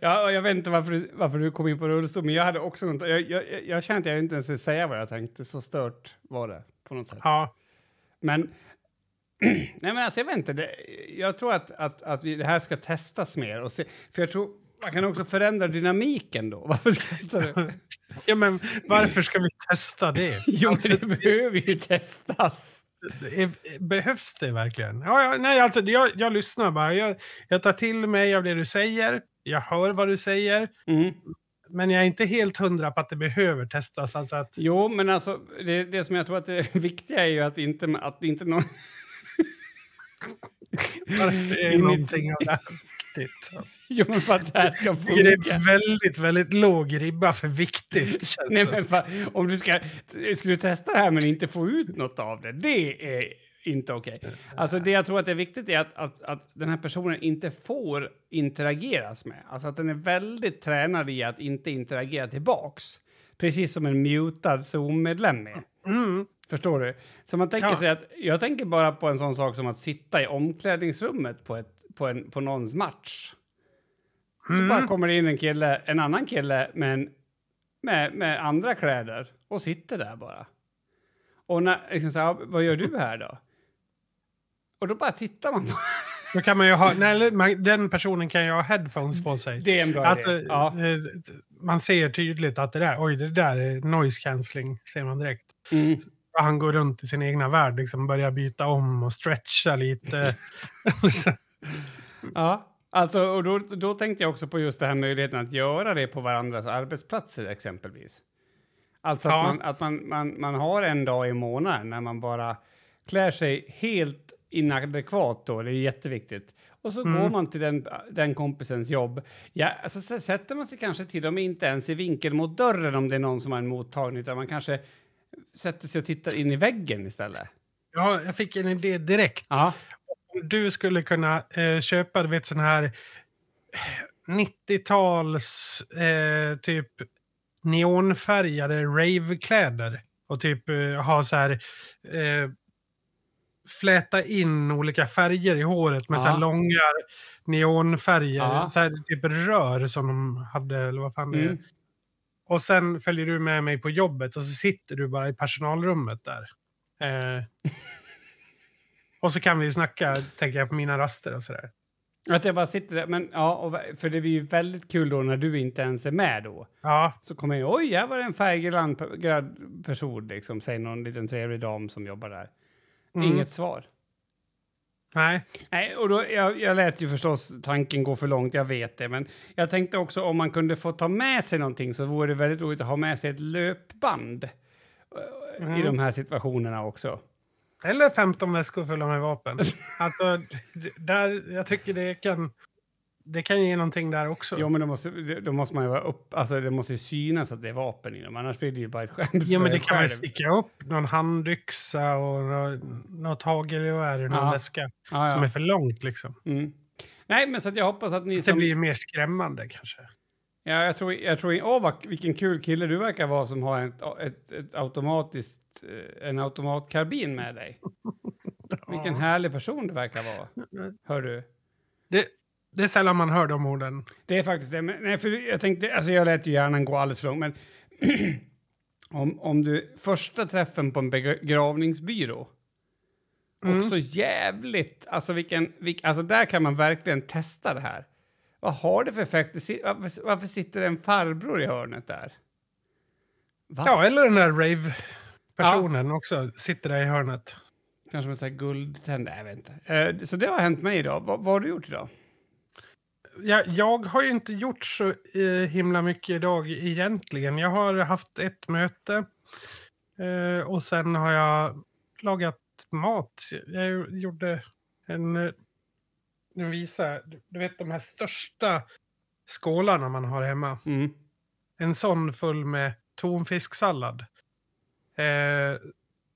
Ja, jag vet inte varför du, varför du kom in på rullstol, men jag hade också något, jag, jag, jag- jag kände att jag inte ens vill säga vad jag tänkte, så stört var det på något sätt. Ja, Men, nej men alltså jag vet inte, det, jag tror att, att, att vi, det här ska testas mer och se, för jag tror man kan också förändra dynamiken då. Varför skrattar du? ja, men varför ska vi testa det? Jo, Alltså, men det behöver ju testas. Behövs det verkligen? Ja, ja, nej, alltså jag, jag lyssnar bara. Jag, jag tar till mig av det du säger. Jag hör vad du säger. Mm. Men jag är inte helt hundra på att det behöver testas. Alltså att, Jo, men alltså det, det som jag tror att det viktiga är ju att inte, att inte någon... varför är In någonting av det här viktigt? Alltså. Jo, men för att det här ska tycker det funka. är väldigt, väldigt låg ribba för viktigt. Nej, det. men för, om du ska, skulle du testa det här men inte få ut något av det, det är inte okej. Alltså det jag tror att det är viktigt är att, att, att den här personen inte får interageras med. Alltså att den är väldigt tränad i att inte interagera tillbaks. Precis som en mutad Zoom-medlem är. Mm. Förstår du? Så man tänker Ja. sig att, jag tänker bara på en sån sak som att sitta i omklädningsrummet på, ett, på, en, på någons match. Så Mm. bara kommer det in en kille, en annan kille med, en, med, med andra kläder och sitter där bara. Och när, liksom så här, vad gör du här då? Och då bara tittar man på Då kan man ju ha, nej, man, den personen kan ju ha headphones på sig. Det är en bra Alltså, idé. Ja. eh, Man ser tydligt att det där, oj, det där är noise cancelling, ser man direkt. Mm. Han går runt i sin egna värld, liksom börjar byta om och stretcha lite. Ja, alltså, och då, då tänkte jag också på just den här möjligheten att göra det på varandras arbetsplatser exempelvis. Alltså att, Ja. man, att man, man, man har en dag i månaden när man bara klär sig helt inadekvat då, det är jätteviktigt. Och så Mm. går man till den, den kompisens jobb. Ja, alltså, så sätter man sig kanske till och med inte ens i vinkel mot dörren om det är någon som har en mottagning, utan man kanske sätter sig och tittar in i väggen istället. ja, jag fick en idé direkt. Ja, Om du skulle kunna eh, köpa, du vet, sån här eh, 90-tals eh, typ neonfärgade ravekläder och typ eh, ha så här eh, fläta in olika färger i håret med Ja. så här långa neonfärger, Ja. så här typ rör som de hade eller vad fan det är. Mm. Och sen följer du med mig på jobbet och så sitter du bara i personalrummet där. Eh, och så kan vi snacka, tänker jag, på mina raster och sådär. Att jag bara sitter där. Men, ja, och, för det blir ju väldigt kul då när du inte ens är med då. Ja, Så kommer jag oj, här var det en färgglad pe- glad person, liksom, säger någon liten trevlig dam som jobbar där. Mm. Inget svar. Nej. Nej, och då, jag, jag lät ju förstås tanken gå för långt, jag vet det. Men jag tänkte också om man kunde få ta med sig någonting så vore det väldigt roligt att ha med sig ett löpband eh, i Mm. de här situationerna också. Eller 15 väskor fulla med vapen. alltså, där, jag tycker det kan... det kan ge någonting där också. Jo, men då måste, då måste man ju vara upp... Alltså, det måste ju synas att det är vapen i dem, annars blir det ju bara ett skämt Jo, men det kan själv. sticka upp någon handyxa och nå- något hagelgevär i någon Ja. väska Ja, som är för långt liksom. Mm. Nej, men så att jag hoppas att ni Det som... blir ju mer skrämmande kanske. Ja, jag tror, jag tror åh, vad, vilken kul kille du verkar vara som har ett, ett, ett automatiskt, eh, en automatkarbin med dig. Vilken härlig person du verkar vara. Hör du? Det, det är sällan man hör de orden. Det är faktiskt det. Men, nej, för jag tänkte, alltså jag lät ju hjärnan gå alldeles för långt, men om, om du första träffen på en begravningsbyrå Mm. också jävligt, alltså vilken, vilk, alltså där kan man verkligen testa det här. Vad har det för effekt? Varför, varför sitter det en farbror i hörnet där? Va? Ja, eller den där rave-personen också sitter där i hörnet. Kanske med så här guldtänder, jag vet inte. Eh, så det har hänt mig idag. Vad, vad har du gjort idag? Jag, jag har ju inte gjort så eh, himla mycket idag egentligen. Jag har haft ett möte eh, och sen har jag lagat mat. Jag gjorde en... eh, Nu visar. Du- vet de här största skålarna man har hemma. Mm. En sån full med tonfisksallad. Eh,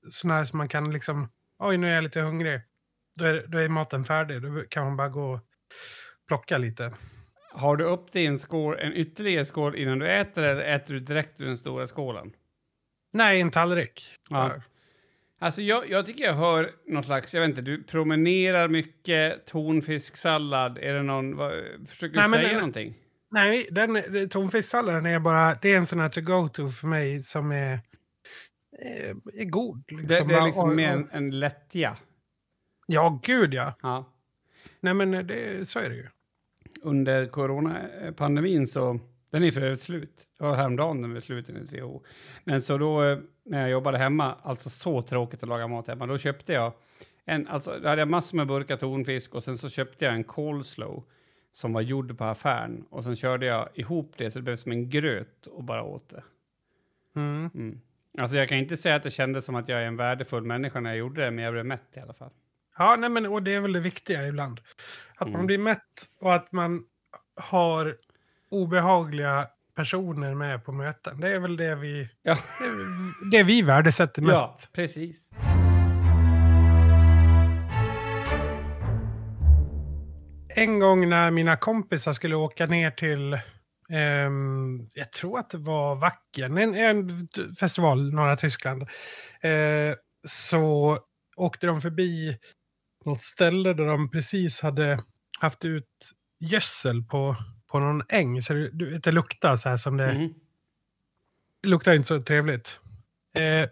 sån här som man kan liksom... Oj, nu är jag lite hungrig. Då är, då är maten färdig. Då kan man bara gå och plocka lite. Har du upp det i en, skål, en ytterligare skål innan du äter eller äter du direkt ur den stora skålen? Nej, en tallrik. Ja. Alltså jag, jag tycker jag hör någon slags, jag vet inte, du promenerar mycket, tonfisksallad, är det någon, vad, försöker du Nej, men säga den- någonting? Nej, den, den- tonfisksalladen är bara... Det är en sån här to-go-to för mig som är, är, är god. Det, Liksom. det är liksom Och- mer en, en lättja. Ja, gud ja. Ja. Nej, men det, så är det ju. Under coronapandemin så, den är för övrigt slut. Det var häromdagen den var slut enligt WHO. Men så då eh, när jag jobbade hemma, alltså så tråkigt att laga mat hemma, då köpte jag en, alltså då hade jag massor med burkar tonfisk och sen så köpte jag en coleslaw som var gjord på affären och sen körde jag ihop det så det blev som en gröt och bara åt det. Mm. Mm. Alltså jag kan inte säga att det kändes som att jag är en värdefull människa när jag gjorde det, men jag blev mätt i alla fall. Ja, nej, men, och det är väl det viktiga ibland. Att Mm. man blir mätt och att man har obehagliga personer med på möten. Det är väl det vi, Ja, det, det vi värdesätter mest. ja precis. En gång när mina kompisar skulle åka ner till, ehm, jag tror att det var Wacken, en, en festival norra Tyskland, eh, så åkte de förbi något ställe där de precis hade haft ut gödsel på, på någon äng. Så det, det luktar så här som det, Mm. det luktar inte så trevligt. Eh,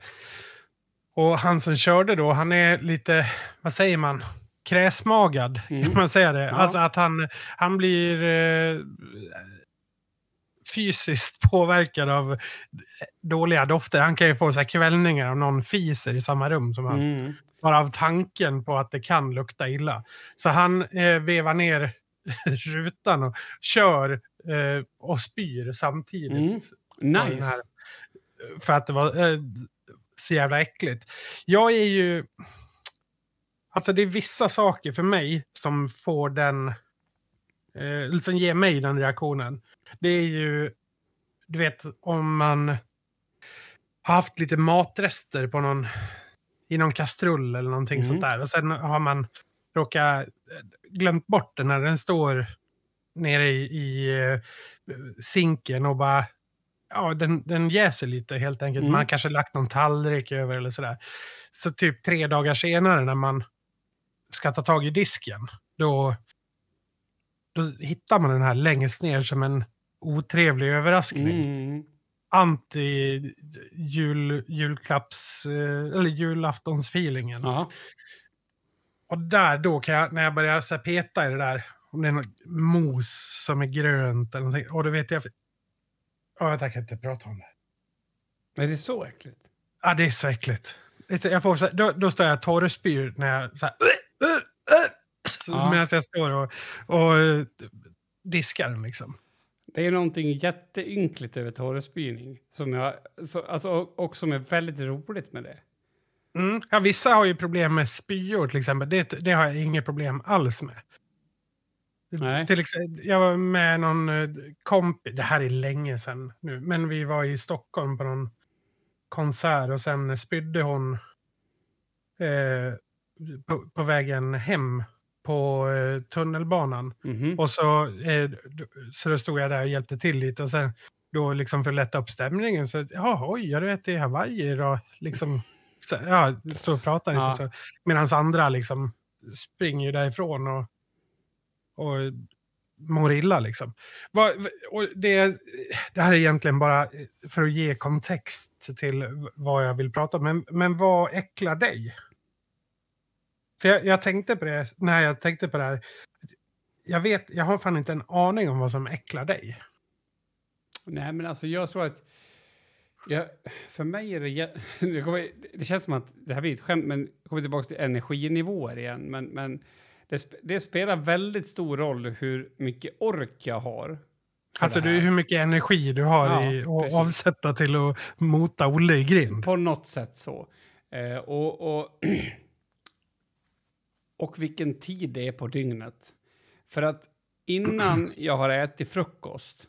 och han som körde då, han är lite, vad säger man, kräsmagad. Mm. Kan man säga det? Ja. Alltså att han, han blir eh, fysiskt påverkad av dåliga dofter. Han kan ju få så här kvällningar om någon fiser i samma rum som han. Mm. Bara av tanken på att det kan lukta illa. Så han eh, vevar ner rutan och kör eh, och spyr samtidigt. Mm. Nice. här, för att det var eh, så jävla äckligt. Jag är ju... Alltså det är vissa saker för mig som får den... Eh, som ger mig den reaktionen. Det är ju... Du vet om man har haft lite matrester på någon... I någon kastrull eller någonting Mm. sånt där. Och sen har man råkat eh, glömt bort den när den står nere i, i eh, sinken och bara ja, den, den jäser lite helt enkelt. Mm. Man kanske lagt någon tallrik över eller sådär. Så typ tre dagar senare när man ska ta tag i disken, då, då hittar man den här längst ner som en otrevlig överraskning. Mm. Anti jul, julklapps, eh, eller julaftonsfeelingen. Och där då kan jag, när jag börjar så här peta i det där, om det är något mos som är grönt eller någonting, och då vet jag... Ja, jag kan inte prata om det. Men det är så äckligt. Ja, det är så äckligt. Jag får så här, då, då står jag och torrspyr när jag så här... "Ugh, ugh, ugh", så Ja. Medan jag står och, och eh, diskar den liksom. Det är någonting jätteynkligt över torrspyning. Som jag, så, alltså, och, och som är väldigt roligt med det. Mm. Ja, vissa har ju problem med spyor till exempel. Det, det har jag inget problem alls med. Nej. Till exempel, jag var med någon eh, kompis, det här är länge sedan nu, men vi var i Stockholm på någon konsert och sen spydde hon eh, på, på vägen hem på eh, tunnelbanan. Mhm. Och så, eh, så då stod jag där och hjälpte till lite och sen då liksom för att lätta upp stämningen så ja, oj, jag vet i Hawaii då, liksom. Så, ja, stå och prata lite Ja. så. Medan andra liksom springer ju därifrån och, och mår illa liksom. Och det, det här är egentligen bara för att ge kontext till vad jag vill prata om. Men, men vad äcklar dig? För jag, jag tänkte på det när jag tänkte på det här. Jag vet, jag har fan inte en aning om vad som äcklar dig. Nej, men alltså jag tror att... Jag, för mig är det... Det, kommer, det känns som att det här blir ett skämt, men jag kommer tillbaka till energinivåer igen. Men, men det, det spelar väldigt stor roll hur mycket ork jag har. Alltså du, hur mycket energi du har Ja, i att avsätta till att mota Olle i grind. På något sätt så. Eh, och, och, och vilken tid det är på dygnet. För att innan jag har ätit frukost,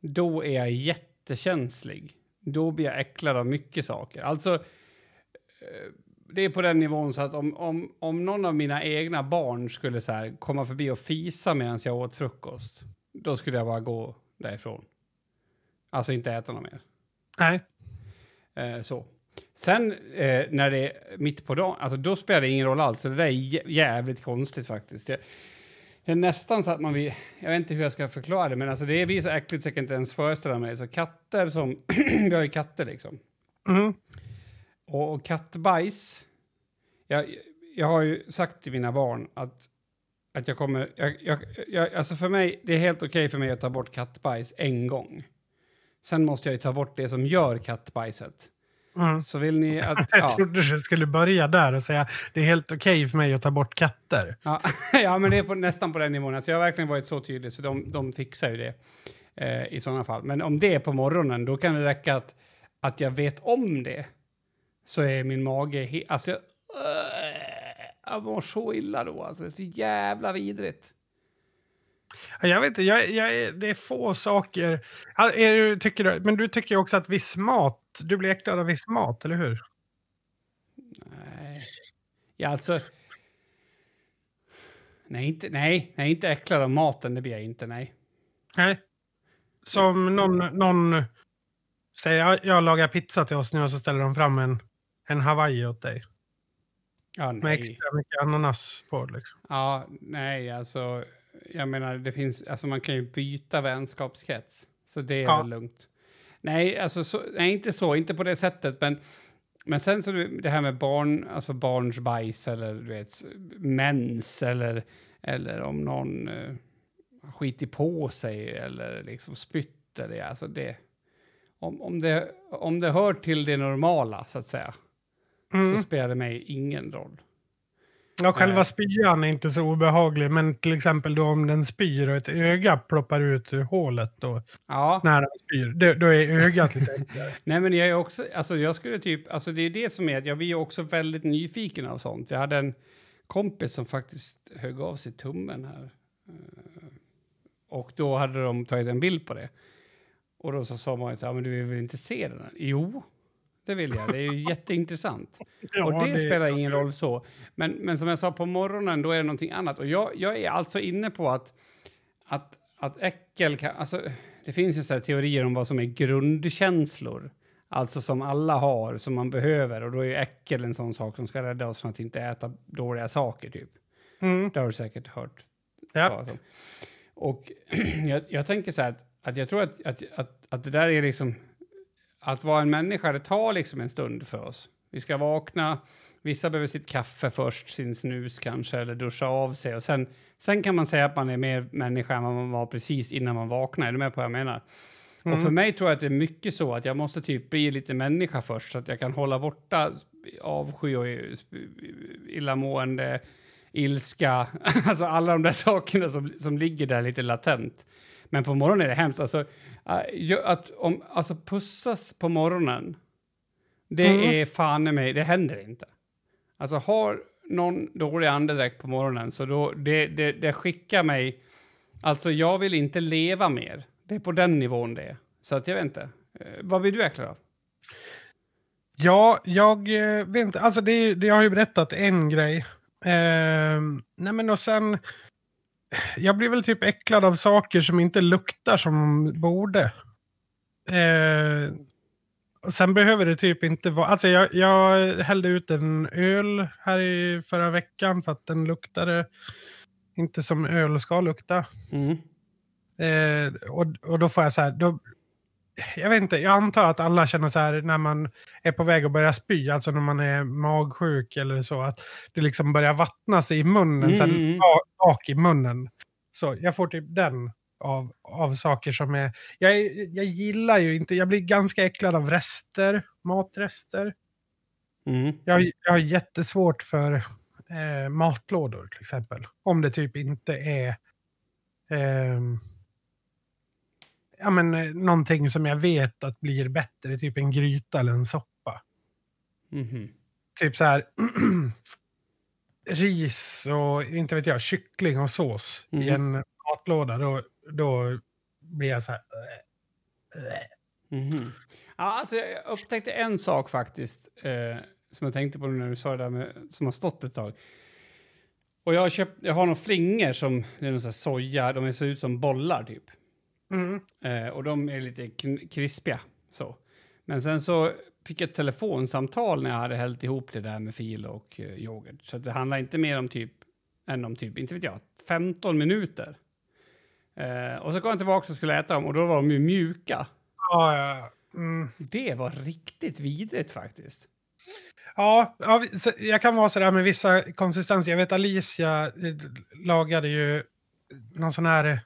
då är jag jättekänslig. Då blir jag äcklad av mycket saker. Alltså, eh, det är på den nivån så att om, om, om någon av mina egna barn skulle så komma förbi och fisa medan jag åt frukost, då skulle jag bara gå därifrån. Alltså inte äta något mer. Nej. Eh, så. Sen eh, när det är mitt på dagen, alltså då spelar det ingen roll alls. Så det där är jä- jävligt konstigt faktiskt. Det, det är nästan så att man vill, jag vet inte hur jag ska förklara det, men alltså det blir så äckligt så jag kan inte ens föreställa mig. Så katter som, vi har ju katter liksom. Mm. Och, och kattbajs, jag, jag har ju sagt till mina barn att, att jag kommer, jag, jag, jag, alltså för mig, det är helt okej för mig att ta bort kattbajs en gång. Sen måste jag ju ta bort det som gör kattbajset. Mm. Så vill ni att... Jag Ja, trodde du skulle börja där och säga det är helt okej för mig att ta bort katter. ja, ja, men det är på, nästan på den nivån. Alltså jag har verkligen varit så tydlig, så de, de fixar ju det eh, i sådana fall. Men om det är på morgonen, då kan det räcka att, att jag vet om det. Så är min mage... He- alltså jag, jag mår så illa då. Alltså, det är så jävla vidrigt. Ja, Jag vet inte, jag, jag, det är få saker. Är du, tycker du, men du tycker också att viss mat, du blir äcklad av viss mat, eller hur? Nej. Ja, alltså... Nej, inte, nej, nej, inte äcklad av maten, det blir jag inte, nej. Nej. Som någon, någon säger, "Ja, jag lagar pizza till oss nu och så ställer de fram en, en Hawaii åt dig. Ja, Med nej. extra mycket ananas på. Liksom. Ja, nej, alltså... Jag menar, det finns... Alltså man kan ju byta vänskapskrets. Så det är Ja. väl lugnt. Nej, alltså så, nej, inte så. Inte på det sättet. Men, men sen så det här med barn, alltså barns bajs eller du vet, mens eller, eller om någon uh, skitit på sig eller liksom spytt eller alltså det. Om, om, det, om det hör till det normala, så att säga, Mm. så spelar det mig ingen roll. Ja, själva Nej. spyan är inte så obehaglig, men till exempel då om den spyr och ett öga ploppar ut ur hålet då, Ja. när den spyr, då, då är ögat lite. Nej, men jag är också, alltså jag skulle typ, alltså det är det som är, att jag blir också väldigt nyfiken av sånt. Jag hade en kompis som faktiskt högg av sig tummen här. Eh, Och då hade de tagit en bild på det. Och då så sa man ju så här, men du vill väl inte se den? här?" Jo, det vill jag. Det är ju jätteintressant. Ja, och det, spelar ingen roll så. Men, men som jag sa, på morgonen då är det någonting annat. Och jag, jag är alltså inne på att, att, att äckel kan... Alltså, det finns ju så här teorier om vad som är grundkänslor. Alltså som alla har, som man behöver. Och då är ju äckel en sån sak som ska rädda oss från att inte äta dåliga saker, typ. Mm. Det har du säkert hört Ja. Och jag, jag tänker så här att, att jag tror att, att, att, att det där är liksom... Att vara en människa, det tar liksom en stund för oss. Vi ska vakna, vissa behöver sitt kaffe först, sin snus kanske, eller duscha av sig. Och sen, sen kan man säga att man är mer människa än vad man var precis innan man vaknade. Är du med på vad jag menar? Och för mig tror jag att det är mycket så att jag måste typ bli lite människa först så att jag kan hålla borta avsky och illamående, ilska, alltså alla de där sakerna som, som ligger där lite latent. Men på morgonen är det hemskt. Alltså, att om, alltså pussas på morgonen, det Mm. är fan i mig, det händer inte. Alltså har någon dålig andedräkt på morgonen så då, det, det, det skickar mig Alltså, jag vill inte leva mer. Det är på den nivån det är. Så att jag vet inte. Eh, vad blir du äcklad av? Ja, jag eh, vet inte. Alltså det, det, jag har ju berättat en grej. Eh, nej men och sen... Jag blir väl typ äcklad av saker som inte luktar som de borde. Eh, och sen behöver det typ inte vara... Alltså jag, jag hällde ut en öl här i förra veckan för att den luktade inte som öl ska lukta. Mm. Eh, och, och då får jag så här, då, jag vet inte, jag antar att alla känner så här när man är på väg att börja spy, alltså när man är magsjuk eller så, att det liksom börjar vattnas i munnen, Mm, sen mm. bak i munnen. Så jag får typ den av, av saker som är... Jag, jag gillar ju inte, jag blir ganska äcklad av rester, matrester. Mm. Jag, jag har jättesvårt för eh, matlådor till exempel. Om det typ inte är ehm, ja, men, eh, någonting som jag vet att blir bättre, typ en gryta eller en soppa. Mhm. Typ så här ris och inte vet jag, kyckling och sås i Mm. en matlåda. Då, då blir jag så här... äh. Mhm. Ja, alltså, jag upptäckte en sak faktiskt eh, som jag tänkte på när du sa det där med, som har stått ett tag. Och jag har, köpt, jag har några flingor som det är någon här soja, de ser ut som bollar typ. Mm. Eh, och de är lite krispiga så. Men sen så fick jag ett telefonsamtal när jag hade hällt ihop det där med fil och eh, yoghurt. Så det handlar inte mer om typ, än om typ, inte vet jag, 15 minuter. Eh, och så kom jag tillbaka och skulle äta dem och då var de ju mjuka. Ja, ja. Mm. Det var riktigt vidrigt faktiskt. Ja, jag kan vara sådär med vissa konsistenser. Jag vet Alicia eh, lagade ju någon sån här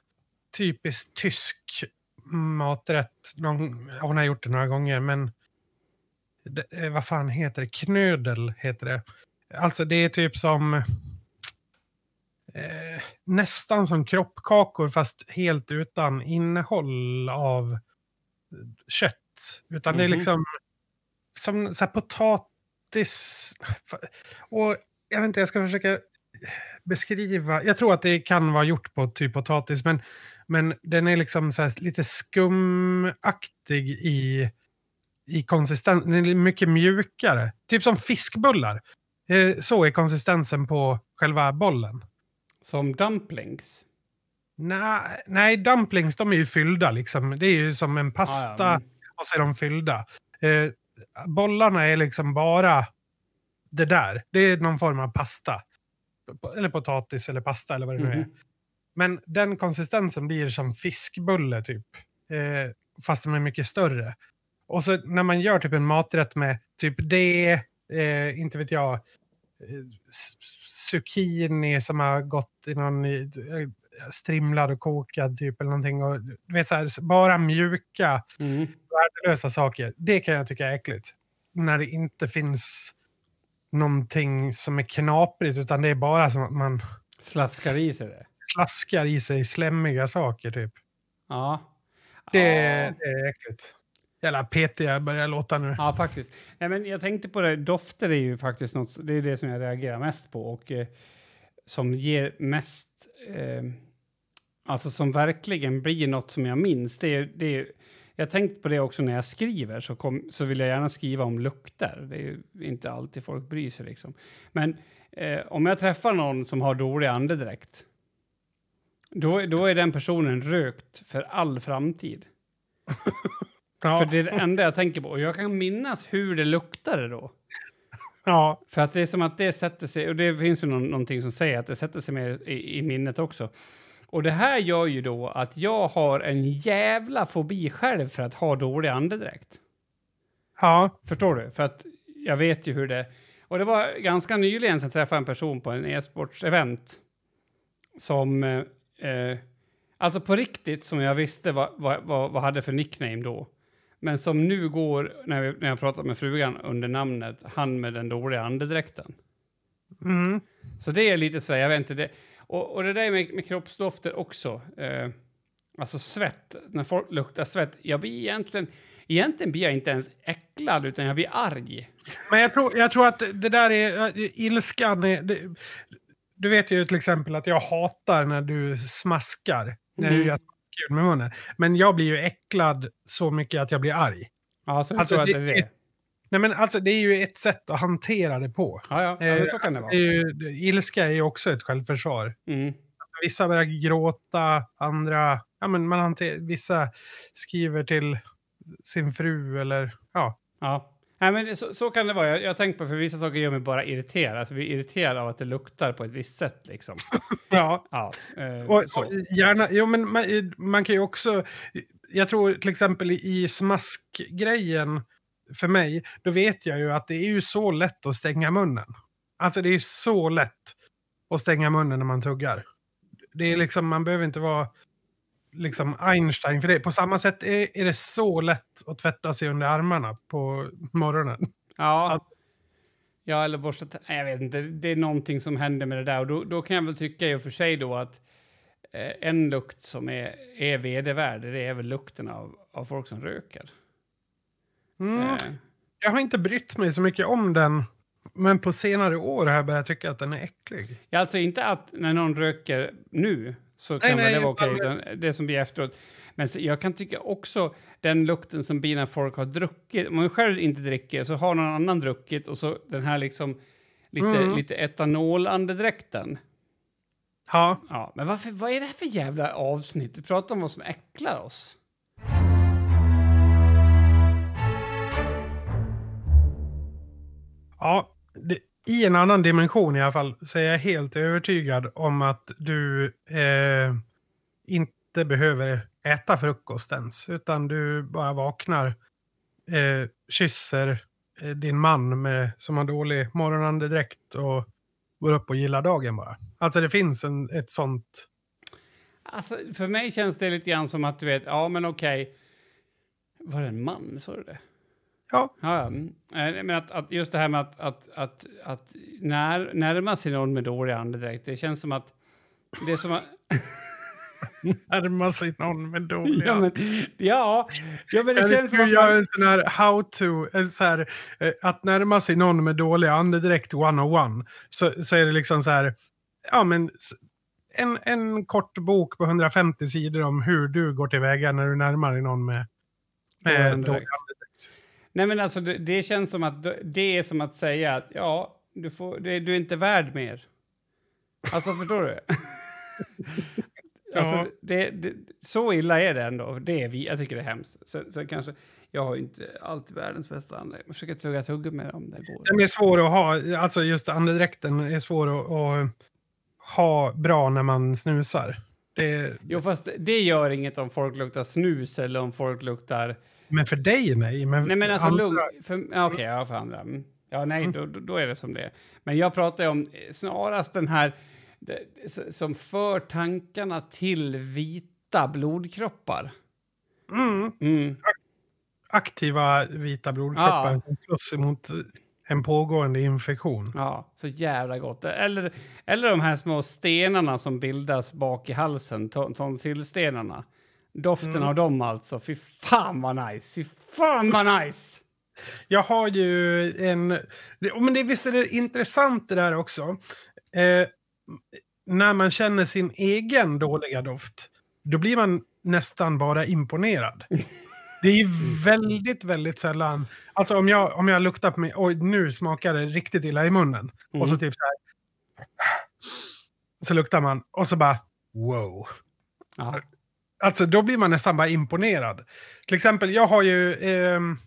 eh, typisk tysk maträtt. Någon, hon har gjort det några gånger, men det, eh, vad fan heter det? Knödel heter det. Alltså det är typ som eh, nästan som kroppkakor fast helt utan innehåll av kött. Utan det är Mhm. liksom som så potatis. Och jag vet inte, jag ska försöka beskriva. Jag tror att det kan vara gjort på typ potatis, men, men den är liksom lite skumaktig i, i konsistens. Den är mycket mjukare. Typ som fiskbullar. Eh, Så är konsistensen på själva bollen. Som dumplings. Nej, nej, dumplings de är ju fyllda liksom. Det är ju som en pasta Ja, ja, men- och så är de fyllda. Eh, bollarna är liksom bara det där. Det är någon form av pasta. Eller potatis eller pasta eller vad det nu är. Mhm. Men den konsistensen blir som fiskbulle typ. Eh, fast de är mycket större. Och så när man gör typ en maträtt med typ det, eh, inte vet jag, eh, zucchini som har gått i någon eh, strimlad och kokad typ eller någonting. Och, du vet, så här, bara mjuka Mm. värdelösa saker. Det kan jag tycka är äckligt. När det inte finns någonting som är knaprigt utan det är bara som att man Slaskar i sig det. Slaskar i sig slemmiga saker typ. Ja. Det, ja. det är äckligt. Jävla petiga börjar låta nu. Ja, faktiskt. Nej, men jag tänkte på det, dofter är ju faktiskt något, det är det som jag reagerar mest på och eh, som ger mest, eh, alltså som verkligen blir något som jag minns. Det är, det är, jag tänkt på det också när jag skriver, så, kom, så vill jag gärna skriva om lukter. Det är ju inte alltid folk bryr sig liksom. Men eh, om jag träffar någon som har dålig andedräkt, då, då är den personen rökt för all framtid. Ja, För det är det enda jag tänker på. Och jag kan minnas hur det luktade då. ja, För att det är som att det sätter sig, och det finns ju någon, någonting som säger att det sätter sig mer i, i minnet också. Och det här gör ju då att jag har en jävla fobi själv för att ha dålig andedräkt. ja, Förstår du? För att jag vet ju hur det... Och det var ganska nyligen som jag träffade en person på en e-sportsevent som... Eh, alltså på riktigt som jag visste vad, vad, vad, vad hade för nickname då. Men som nu går, när, vi, när jag pratat med frugan, under namnet han med den dåliga andedräkten. mm, Så det är lite så, här, jag vet inte det. Och, och det där med, med kroppsdofter också. Eh, alltså svett, när folk luktar svett. Jag blir egentligen, egentligen blir jag inte ens äcklad utan jag blir arg. Men jag tror, jag tror att det där är äh, ilskan. Är, det, du vet ju till exempel att jag hatar när du smaskar. När Mm. jag kul med munnen. Men jag blir ju äcklad så mycket att jag blir arg. Ja, så du Alltså, det det- är det? Nej men alltså det är ju ett sätt att hantera det på. Ja, ja, ja så kan det Det vara. det- ilska är ju också ett självförsvar. Mm. Vissa börjar gråta, andra... Ja, men man hanter, vissa skriver till sin fru eller... Ja. Ja. Nej, men så, så kan det vara. Jag, jag tänkt på för vissa saker gör mig bara irriterad. Alltså, vi är irriterade av att det luktar på ett visst sätt. Liksom. ja. Ja, eh, Och, och gärna, jo, men man, man kan ju också... Jag tror till exempel i smaskgrejen för mig, då vet jag ju att det är ju så lätt att stänga munnen. Alltså det är så lätt att stänga munnen när man tuggar. Det är liksom, man behöver inte vara liksom Einstein för det. På samma sätt är, är det så lätt att tvätta sig under armarna på morgonen. Ja. Att- Ja, eller borsta Nej, Jag vet inte. Det är någonting som händer med det där. Och då, då kan jag väl tycka i och för sig då att eh, en lukt som är, är vedervärd, det är väl lukten av, av folk som röker. Mm. Eh, Jag har inte brytt mig så mycket om den. Men på senare år har jag börjat tycka att den är äcklig. Ja, alltså inte att när någon röker nu så kan Nej, väl nej, det vara okej, utan det som blir efteråt. Men jag kan tycka också den lukten som blir när folk har druckit. Om man själv inte dricker så har någon annan druckit och så den här liksom lite, Mm. lite etanolandedräkten. Ja, Ja, men varför, vad är det här för jävla avsnitt? Du pratar om vad som äcklar oss. Ja, det, i en annan dimension i alla fall så är jag helt övertygad om att du eh, inte behöver äta frukost ens. Utan du bara vaknar, eh, kysser eh, din man med, som har dålig morgonandedräkt och går upp och gillar dagen bara. Alltså det finns en, ett sånt... Alltså, för mig känns det lite grann som att du vet, ja men okej. Var det en man, sa du det? Ja, Ja, ja. Mm. Eh, Men att, att just det här med att, att, att, att när, närma sig någon med dålig andedräkt, det känns som att... Det är som att... närma sig någon med dåliga... Ja, men, ja, ja, men det Jag känns som att man, en sån här how to, så här, eh, att närma sig någon med dålig andedräkt 101. Så, så är det liksom så här, ja men en, en kort bok på 150 sidor om hur du går tillväga när du närmar dig någon med, med dålig andedräkt. Nej, men alltså det, det känns som att det är som att säga att ja, du, får, det, du är inte värd mer. Alltså, förstår du? alltså, Ja. det, det, så illa är det ändå. Det är vi, jag tycker det är hemskt. Sen, sen kanske, jag har inte alltid världens bästa andedräkt. Jag försöker tugga tugga med om det går. Den är svår att ha, alltså just andedräkten är svår att, att ha bra när man snusar. Det, Jo, fast det gör inget om folk luktar snus eller om folk luktar... men för dig nej. Men Nej, men alltså andra- lugn... Okej, ja, för andra. Mm. Ja, nej, då, då då är det som det är. Men jag pratar om eh, snarast den här det, som för tankarna till vita blodkroppar. Mm. Mm. aktiva vita blodkroppar Ja. som slåss emot en pågående infektion. Ja, så jävla gott. Eller, eller de här små stenarna som bildas bak i halsen, ton- tonsillstenarna. Doften Mm. av dem alltså. Fy fan vad nice! Fy fan vad nice! Jag har ju en... Men det, visst är det intressant det där också. Eh, när man känner sin egen dåliga doft, då blir man nästan bara imponerad. Det är ju väldigt, väldigt sällan... Alltså om jag, om jag luktar på mig, oj nu smakar det riktigt illa i munnen. Och så Mm. typ så här... Så luktar man och så bara wow. Ja. Alltså då blir man nästan bara imponerad. Till exempel, jag har ju... ehm,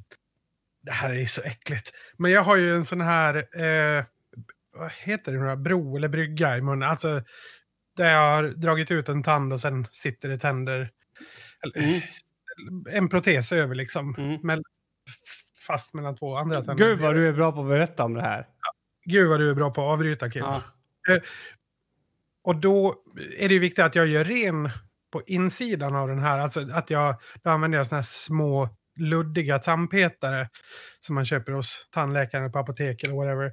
det här är ju så äckligt. Men jag har ju en sån här... Eh, vad heter det då? Bro eller brygga i munnen. Alltså där jag har dragit ut en tand och sen sitter det tänder. Mm. En protes över liksom. Mm. Mell- fast mellan två andra tänder. Gud vad du är bra på att berätta om det här. Gud vad du är bra på att avbryta Kim. Ja. Och då är det ju viktigt att jag gör ren på insidan av den här. Alltså att jag, då använder jag såna här små luddiga tandpetare som man köper hos tandläkaren på apotek eller whatever.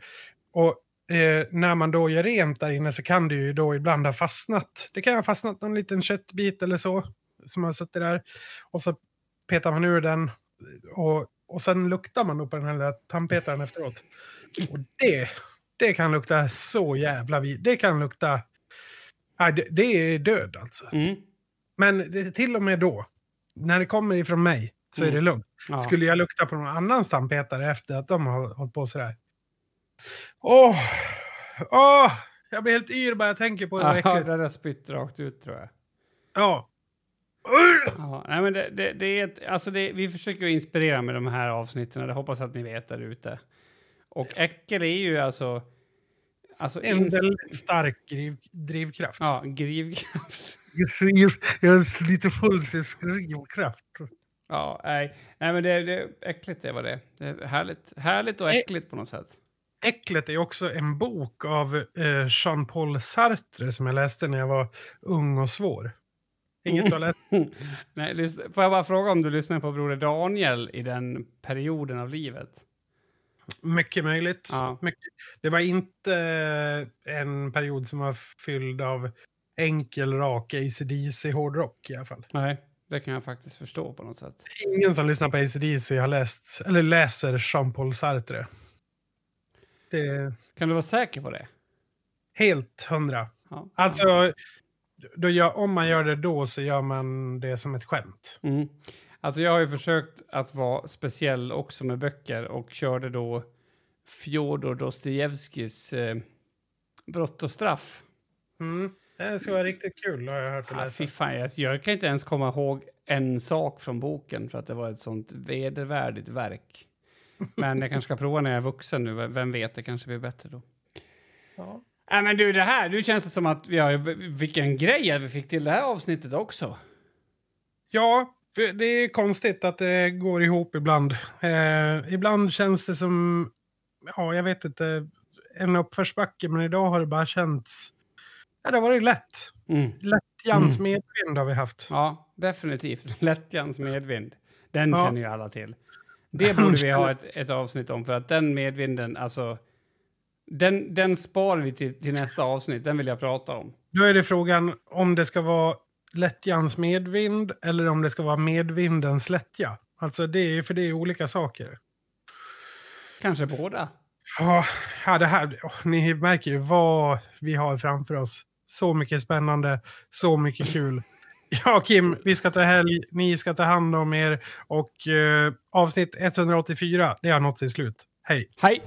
Och eh, när man då gör rent där inne så kan det ju då ibland ha fastnat. Det kan ha fastnat någon liten köttbit eller så som har suttit där. Och så petar man ur den och, och sen luktar man då på den här lilla tandpetaren efteråt. Och det, det kan lukta så jävla vid. Det kan lukta... Nej, det, det är död alltså. Mm. Men det, till och med då, när det kommer ifrån mig, så är Mm. det lugnt. Ja. Skulle jag lukta på någon annan stampetere efter att de har hållit på sådär? Åh! Åh! Jag blir helt yr bara jag tänker på det. Ja, äckligt. det där spytt rakt ut tror jag. Ja. Ja, nej, men det, det, det är ett, alltså det, vi försöker ju inspirera med de här avsnitten, det hoppas att ni vet där ute. Och äckel är ju alltså... alltså En väldigt stark driv, drivkraft. Ja, grivkraft. Jag är lite drivkraft. Ja, nej, nej men det, det är äckligt det var det. det är härligt, härligt och Nej. äckligt på något sätt. Äcklet är också en bok av eh, Jean-Paul Sartre som jag läste när jag var ung och svår. Inget du har läst? Nej, får jag bara fråga om du lyssnade på Broder Daniel i den perioden av livet? Mycket möjligt. Ja. Mycket. Det var inte eh, en period som var fylld av enkel, rak ACDC hårdrock i alla fall. Nej, det kan jag faktiskt förstå på något sätt. Ingen som lyssnar på ACDC har läst, eller läser Jean-Paul Sartre. Det Kan du vara säker på det? helt hundra. Ja. Alltså, då gör, om man gör det då så gör man det som ett skämt. Mm. Alltså jag har ju försökt att vara speciell också med böcker och körde då Fjodor Dostojevskijs eh, Brott och straff. Mm. Det ska vara riktigt kul har jag hört Ah, läsa. fan, jag, jag kan inte ens komma ihåg en sak från boken för att det var ett sånt vedervärdigt verk. Men jag kanske ska prova när jag är vuxen nu. Vem vet, det kanske blir bättre då. Ja. Nej, men du, det här, nu känns det som att vi har, vilken grej att vi fick till det här avsnittet också. Ja, det är konstigt att det går ihop ibland. Eh, ibland känns det som, ja, jag vet inte, en uppförsbacke, men idag har det bara känts... Ja, det har varit lätt. Mm. Lättjans medvind har vi haft. Ja, definitivt. Lättjans medvind. Den Ja. känner ju alla till. Det borde vi ha ett, ett avsnitt om, för att den medvinden, alltså... Den, den sparar vi till, till nästa avsnitt, den vill jag prata om. Då är det frågan om det ska vara lättjans medvind eller om det ska vara medvindens lättja. Alltså det är, för det är olika saker. Kanske båda. Ja, det här, ni märker ju vad vi har framför oss. Så mycket spännande, så mycket kul. Ja, Kim, vi ska ta helg, ni ska ta hand om er och eh, avsnitt 184, det har nått sitt slut. Hej! Hej!